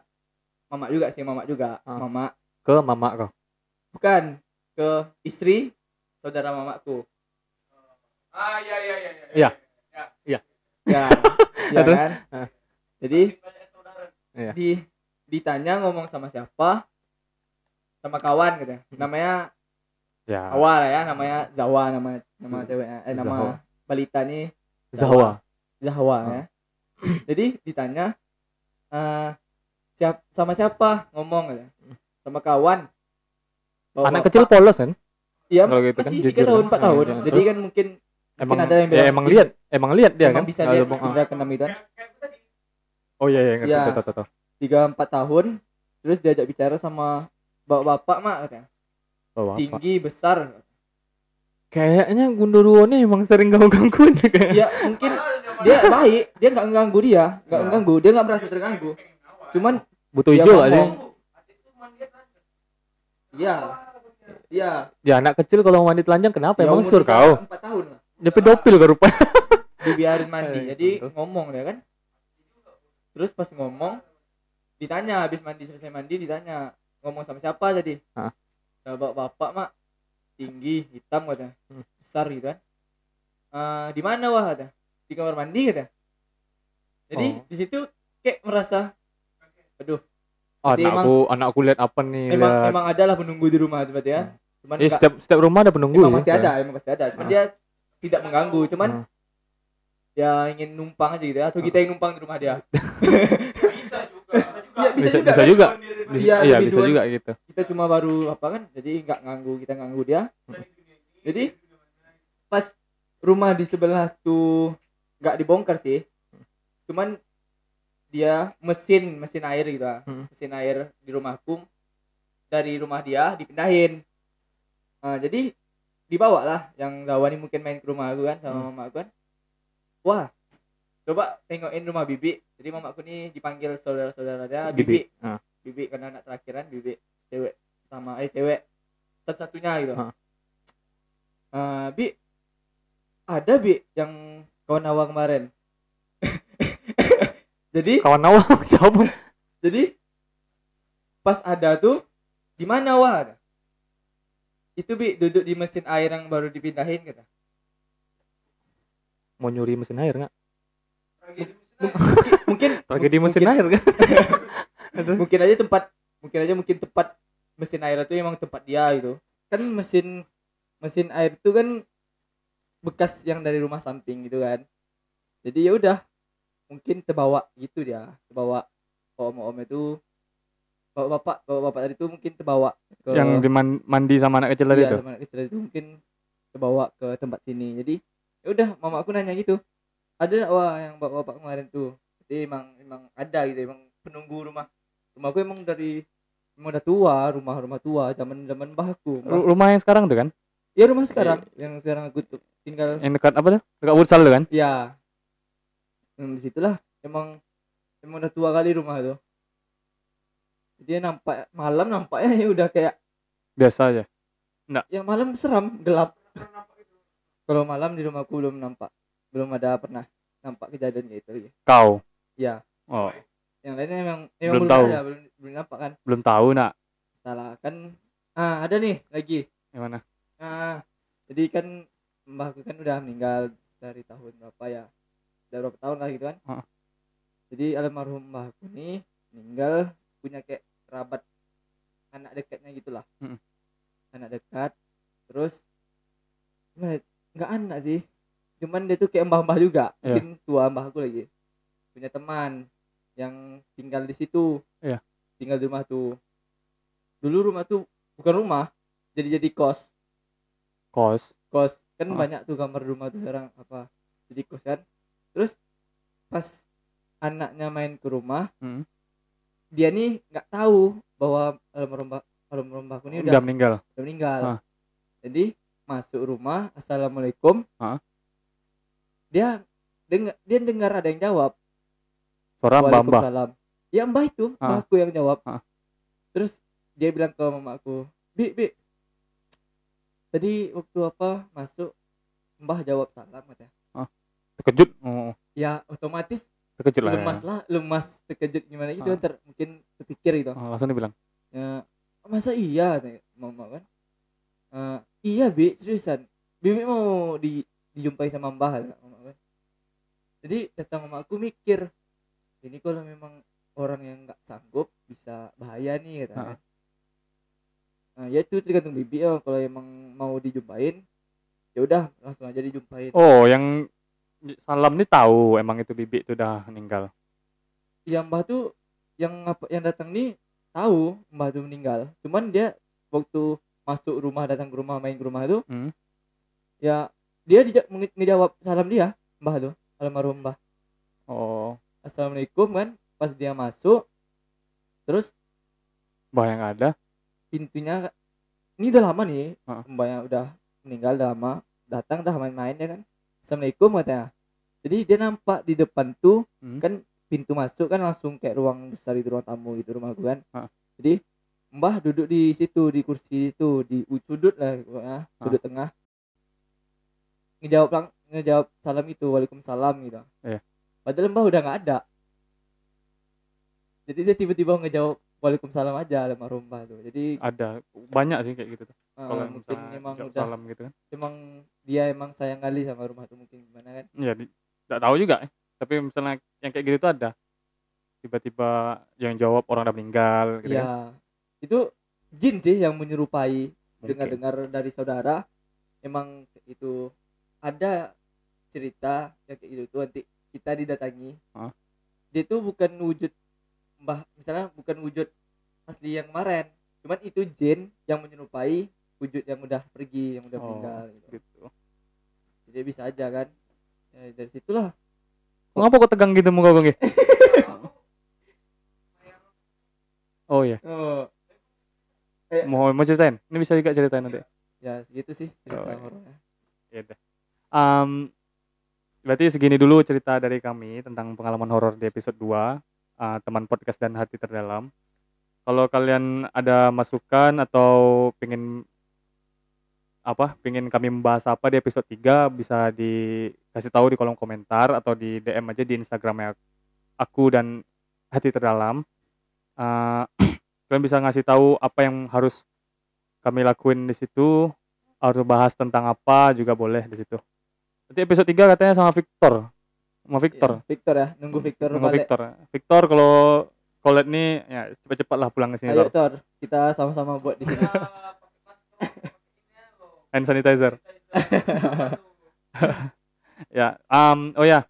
mama juga sih mama juga Ah. mama ke mama kau. bukan ke istri saudara mamaku Ah iya iya iya. Iya. ya ya Terus? kan Ah. jadi Iya. di ditanya ngomong sama siapa sama kawan gitu namanya Ya. awal ya namanya Zawa nama nama Hmm. ceweknya eh nama Zawa. balita nih Zawa. Zahwa Ah. ya. Jadi ditanya eh siap sama siapa ngomong gitu. Sama kawan. Bawa Anak bapak. kecil polos kan? Iya, kalau gitu kan, tiga tahun kan. empat Ah, tahun. iya. Jadi kan mungkin Emang ada yang ya, emang lihat, emang lihat dia emang kan? bisa lihat indera keenam itu kan. Oh iya iya ngerti Iya. tahu tahu. Tiga empat tahun terus diajak bicara sama bapak-bapak mak katanya. Apa? Tinggi besar. Kayaknya Gundurwo nih emang sering ganggu-gangguin nih kayak. Ya mungkin dia baik, dia nggak mengganggu dia, nggak Nah. mengganggu, dia nggak merasa terganggu. Cuman Butuh hijau ngomong, Iya. Iya. Ya anak kecil kalau mandi telanjang kenapa? Ya, emang sur kau? Empat tahun lah. Dia pedofil ke rupanya. dibiarin mandi Eh, jadi betul. ngomong dia kan terus pas ngomong ditanya habis mandi selesai mandi ditanya ngomong sama siapa tadi Hah? bapak bapak mak tinggi hitam katanya Hmm. besar gitu kan "Eh, di mana wah katanya di kamar mandi katanya jadi Oh. di situ kayak merasa aduh Oh, Jadi anakku, anakku lihat apa nih? emang lihat. emang ada lah penunggu di rumah berarti ya cuman Eh, setiap setiap rumah ada penunggu emang ya? pasti ada emang pasti ada cuman Ah. dia tidak mengganggu cuman Hmm. ya ingin numpang aja gitu ya atau Ah. kita yang numpang di rumah dia Bisa juga. Iya, bisa Bisa juga bisa kan? juga. Bisa, Iya, iya bisa juga gitu. kita cuma baru apa kan jadi nggak nganggu kita nganggu dia jadi pas rumah di sebelah tuh nggak dibongkar sih cuman dia mesin mesin air gitu lah. Hmm. mesin air di rumahku dari rumah dia dipindahin Nah, jadi dibawa lah yang Zawani mungkin main ke rumah aku kan sama Hmm. mama aku kan wah coba tengokin rumah bibi jadi mamaku nih dipanggil saudara-saudaranya bibi Bibi. Ah. bibi karena anak terakhiran bibi cewek sama eh cewek satu-satunya gitu Ah. Eh, bi ada bi yang kawan awal kemarin. Jadi Kawan awal siapa? jadi pas ada tuh di mana wah itu bi duduk di mesin air yang baru dipindahin kata. Mau nyuri mesin air nggak? mungkin mungkin Tragedi mesin mungkin, air kan? Mungkin aja tempat mungkin aja mungkin tempat mesin air itu emang tempat dia gitu. Kan mesin mesin air itu kan bekas yang dari rumah samping gitu kan jadi ya udah mungkin terbawa gitu dia terbawa om om itu bapak bapak bapak bapak tadi itu mungkin terbawa ke Yang mandi sama anak kecil tadi iya, tuh. sama anak kecil itu mungkin terbawa ke tempat sini jadi ya udah mama aku nanya gitu ada nggak, wah yang bapak bapak kemarin tuh jadi emang emang ada gitu emang penunggu rumah rumahku emang dari emang udah tua rumah rumah tua zaman zaman mbahku Ru- Rumah yang sekarang tuh kan? Ya rumah sekarang yang sekarang aku tuh tinggal Yang dekat apa tuh? Dekat Wursal tuh kan? ya hmm, di situlah emang emang udah tua kali rumah tuh dia nampak malam nampaknya ya udah kayak Biasa aja. yang malam seram gelap kalau malam di rumahku belum nampak belum ada pernah nampak kejadian gitu lagi Kau. ya Oh, yang lainnya emang emang Belum belum, tahu. ada belum belum nampak kan belum tahu nak. salah kan ah ada nih lagi Yang mana? Ah jadi kan mbahku kan udah meninggal dari tahun berapa ya? Dari berapa tahun lah gitu kan? Heeh. jadi almarhum mbahku nih meninggal punya kayak kerabat anak dekatnya gitulah Mm-mm. anak dekat terus ya, nggak anak sih. Cuman dia tuh kayak mbah-mbah juga Iya. mungkin tua mbahku lagi. Punya teman yang tinggal di situ. Iya. tinggal di rumah tuh. Dulu rumah tuh bukan rumah jadi jadi kos kos kos kan Ah. banyak tuh kamar rumah tuh sekarang apa jadi kos kan terus pas anaknya main ke rumah Hmm. dia nih nggak tahu bahwa almarhum mbak almarhum mbakku ini udah udah, meninggal udah meninggal Ah. jadi masuk rumah assalamualaikum Ah. dia dengar dia dengar ada yang jawab suara mbah Waalaikumsalam. ya mbah itu Ah. mbahku yang jawab Ah. terus dia bilang ke mamaku bi bi tadi waktu apa masuk mbah jawab salam katanya. Terkejut? Oh, ya otomatis terkejut lah lemas ya. lah lemas terkejut gimana gitu Ah. mungkin terpikir gitu. Oh, langsung dibilang. Ya masa iya? katanya mama kan. "Eh, iya bi seriusan. Bibi mau di dijumpai sama mbah kata mama kan. Jadi datang mama aku mikir ini kalau memang orang yang nggak sanggup bisa bahaya nih kata Ah. kan nah ya itu tergantung bibi ya kalau emang mau dijumpain ya udah langsung aja dijumpain. Oh yang salam nih tahu emang itu bibi itu udah meninggal? Yang mbah tuh yang apa yang datang nih tahu mbah tuh meninggal. Cuman dia waktu masuk rumah datang ke rumah main ke rumah itu Hmm. ya dia dija- nge- ngejawab salam dia mbah tuh almarhum mbah. Oh. Assalamualaikum kan? Pas dia masuk terus mbah yang ada pintunya ini udah lama nih Ah. mbahnya udah meninggal udah lama datang dah main-main ya kan assalamualaikum katanya jadi dia nampak di depan tuh Hmm. kan pintu masuk kan langsung kayak ruang besar itu ruang tamu gitu rumah gua kan Ah. jadi mbah duduk di situ di kursi itu di sudut lah pokoknya sudut tengah ngejawab lang ngejawab salam itu waalaikumsalam gitu Iya. padahal mbah udah nggak ada jadi dia tiba-tiba ngejawab waalaikumsalam aja mbah tuh. Jadi ada banyak sih kayak gitu tuh. Eh, kalau mungkin emang udah salam gitu kan. emang dia emang sayang kali sama rumah tuh mungkin gimana kan? Ya tidak tahu juga. Eh. tapi misalnya yang kayak gitu tuh ada. Tiba-tiba yang jawab orang udah meninggal gitu kan. Ya itu jin sih yang menyerupai. Dengar-dengar dari saudara emang itu ada cerita yang kayak gitu tuh nanti kita didatangi. Hah? dia tuh bukan wujud mbah misalnya bukan wujud asli yang kemarin cuman itu jin yang menyerupai wujud yang udah pergi yang udah Oh, meninggal gitu. gitu jadi bisa aja kan ya, dari situlah Kenapa kok tegang gitu muka gue? oh iya, oh mau mau ceritain? Ini bisa juga ceritain nanti. ya segitu sih cerita Oh, iya. horornya Ya udah. Em, berarti segini dulu cerita dari kami tentang pengalaman horor di episode 2 eh, teman podcast dan hati terdalam. Kalau kalian ada masukan atau pengen apa, pengen kami membahas apa di episode 3 bisa dikasih tahu di kolom komentar atau di DM aja di Instagramnya aku dan hati terdalam. Eh, kalian bisa ngasih tahu apa yang harus kami lakuin di situ harus bahas tentang apa juga boleh di situ. Nanti episode 3 katanya sama Victor. Sama Victor. Iya, Victor ya nunggu Victor Sama balik Victor. Victor kalau collab nih ya cepet-cepet lah pulang ke sini ayo Tor. Tor kita sama-sama buat di sini Hand sanitizer. ya, um, oh ya.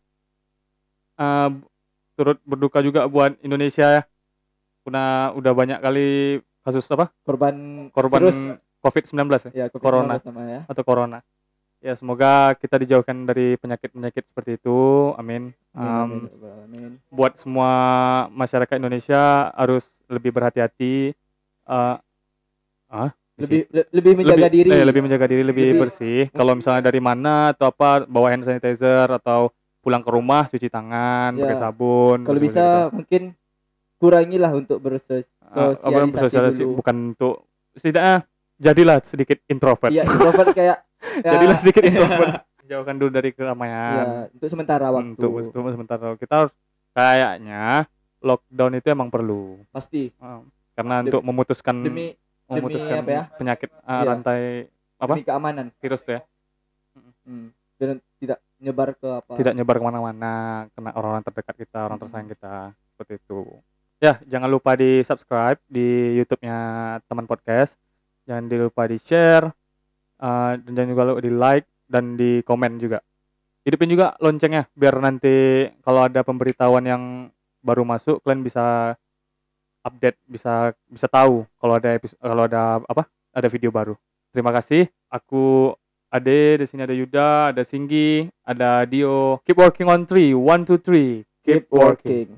Eh, turut berduka juga buat Indonesia ya. Udah udah banyak kali kasus apa? korban Korban virus COVID-19 ya ya Corona. COVID-19 namanya atau corona. Ya, semoga kita dijauhkan dari penyakit-penyakit seperti itu. Amin. Amin, Um, amin, ya alamin. buat semua masyarakat Indonesia harus lebih berhati-hati eh ah, lebih le- lebih menjaga lebih, diri eh, lebih menjaga diri lebih, Lebih- bersih kalau misalnya dari mana atau apa bawa hand sanitizer atau pulang ke rumah cuci tangan Ya. pakai sabun kalau bisa itu. mungkin kurangilah untuk Ah, apa, bersosialisasi bersosialisasi, dulu bukan untuk setidaknya jadilah sedikit introvert iya introvert kayak ya, jadilah sedikit introvert jauhkan dulu dari keramaian. Ya, untuk sementara waktu. untuk, untuk sementara kita harus kayaknya lockdown itu emang perlu. Pasti. Ah, karena Demi- untuk memutuskan demi memutuskan apa ya? penyakit Iya. rantai apa? Demi keamanan. Virus tuh ya. Hmm. Dan tidak nyebar ke apa? tidak nyebar ke mana-mana kena orang-orang terdekat kita orang Hmm. tersayang kita seperti itu. Ya jangan lupa di subscribe di YouTube-nya teman podcast. Jangan lupa di share eh, dan jangan lupa di like dan di komen juga hidupin juga loncengnya biar nanti kalau ada pemberitahuan yang baru masuk kalian bisa update bisa bisa tahu kalau ada kalau ada apa ada video baru terima kasih aku Ade, di sini ada Yuda, ada Singgi, ada Dio. Keep working on three. One, two, three. keep working.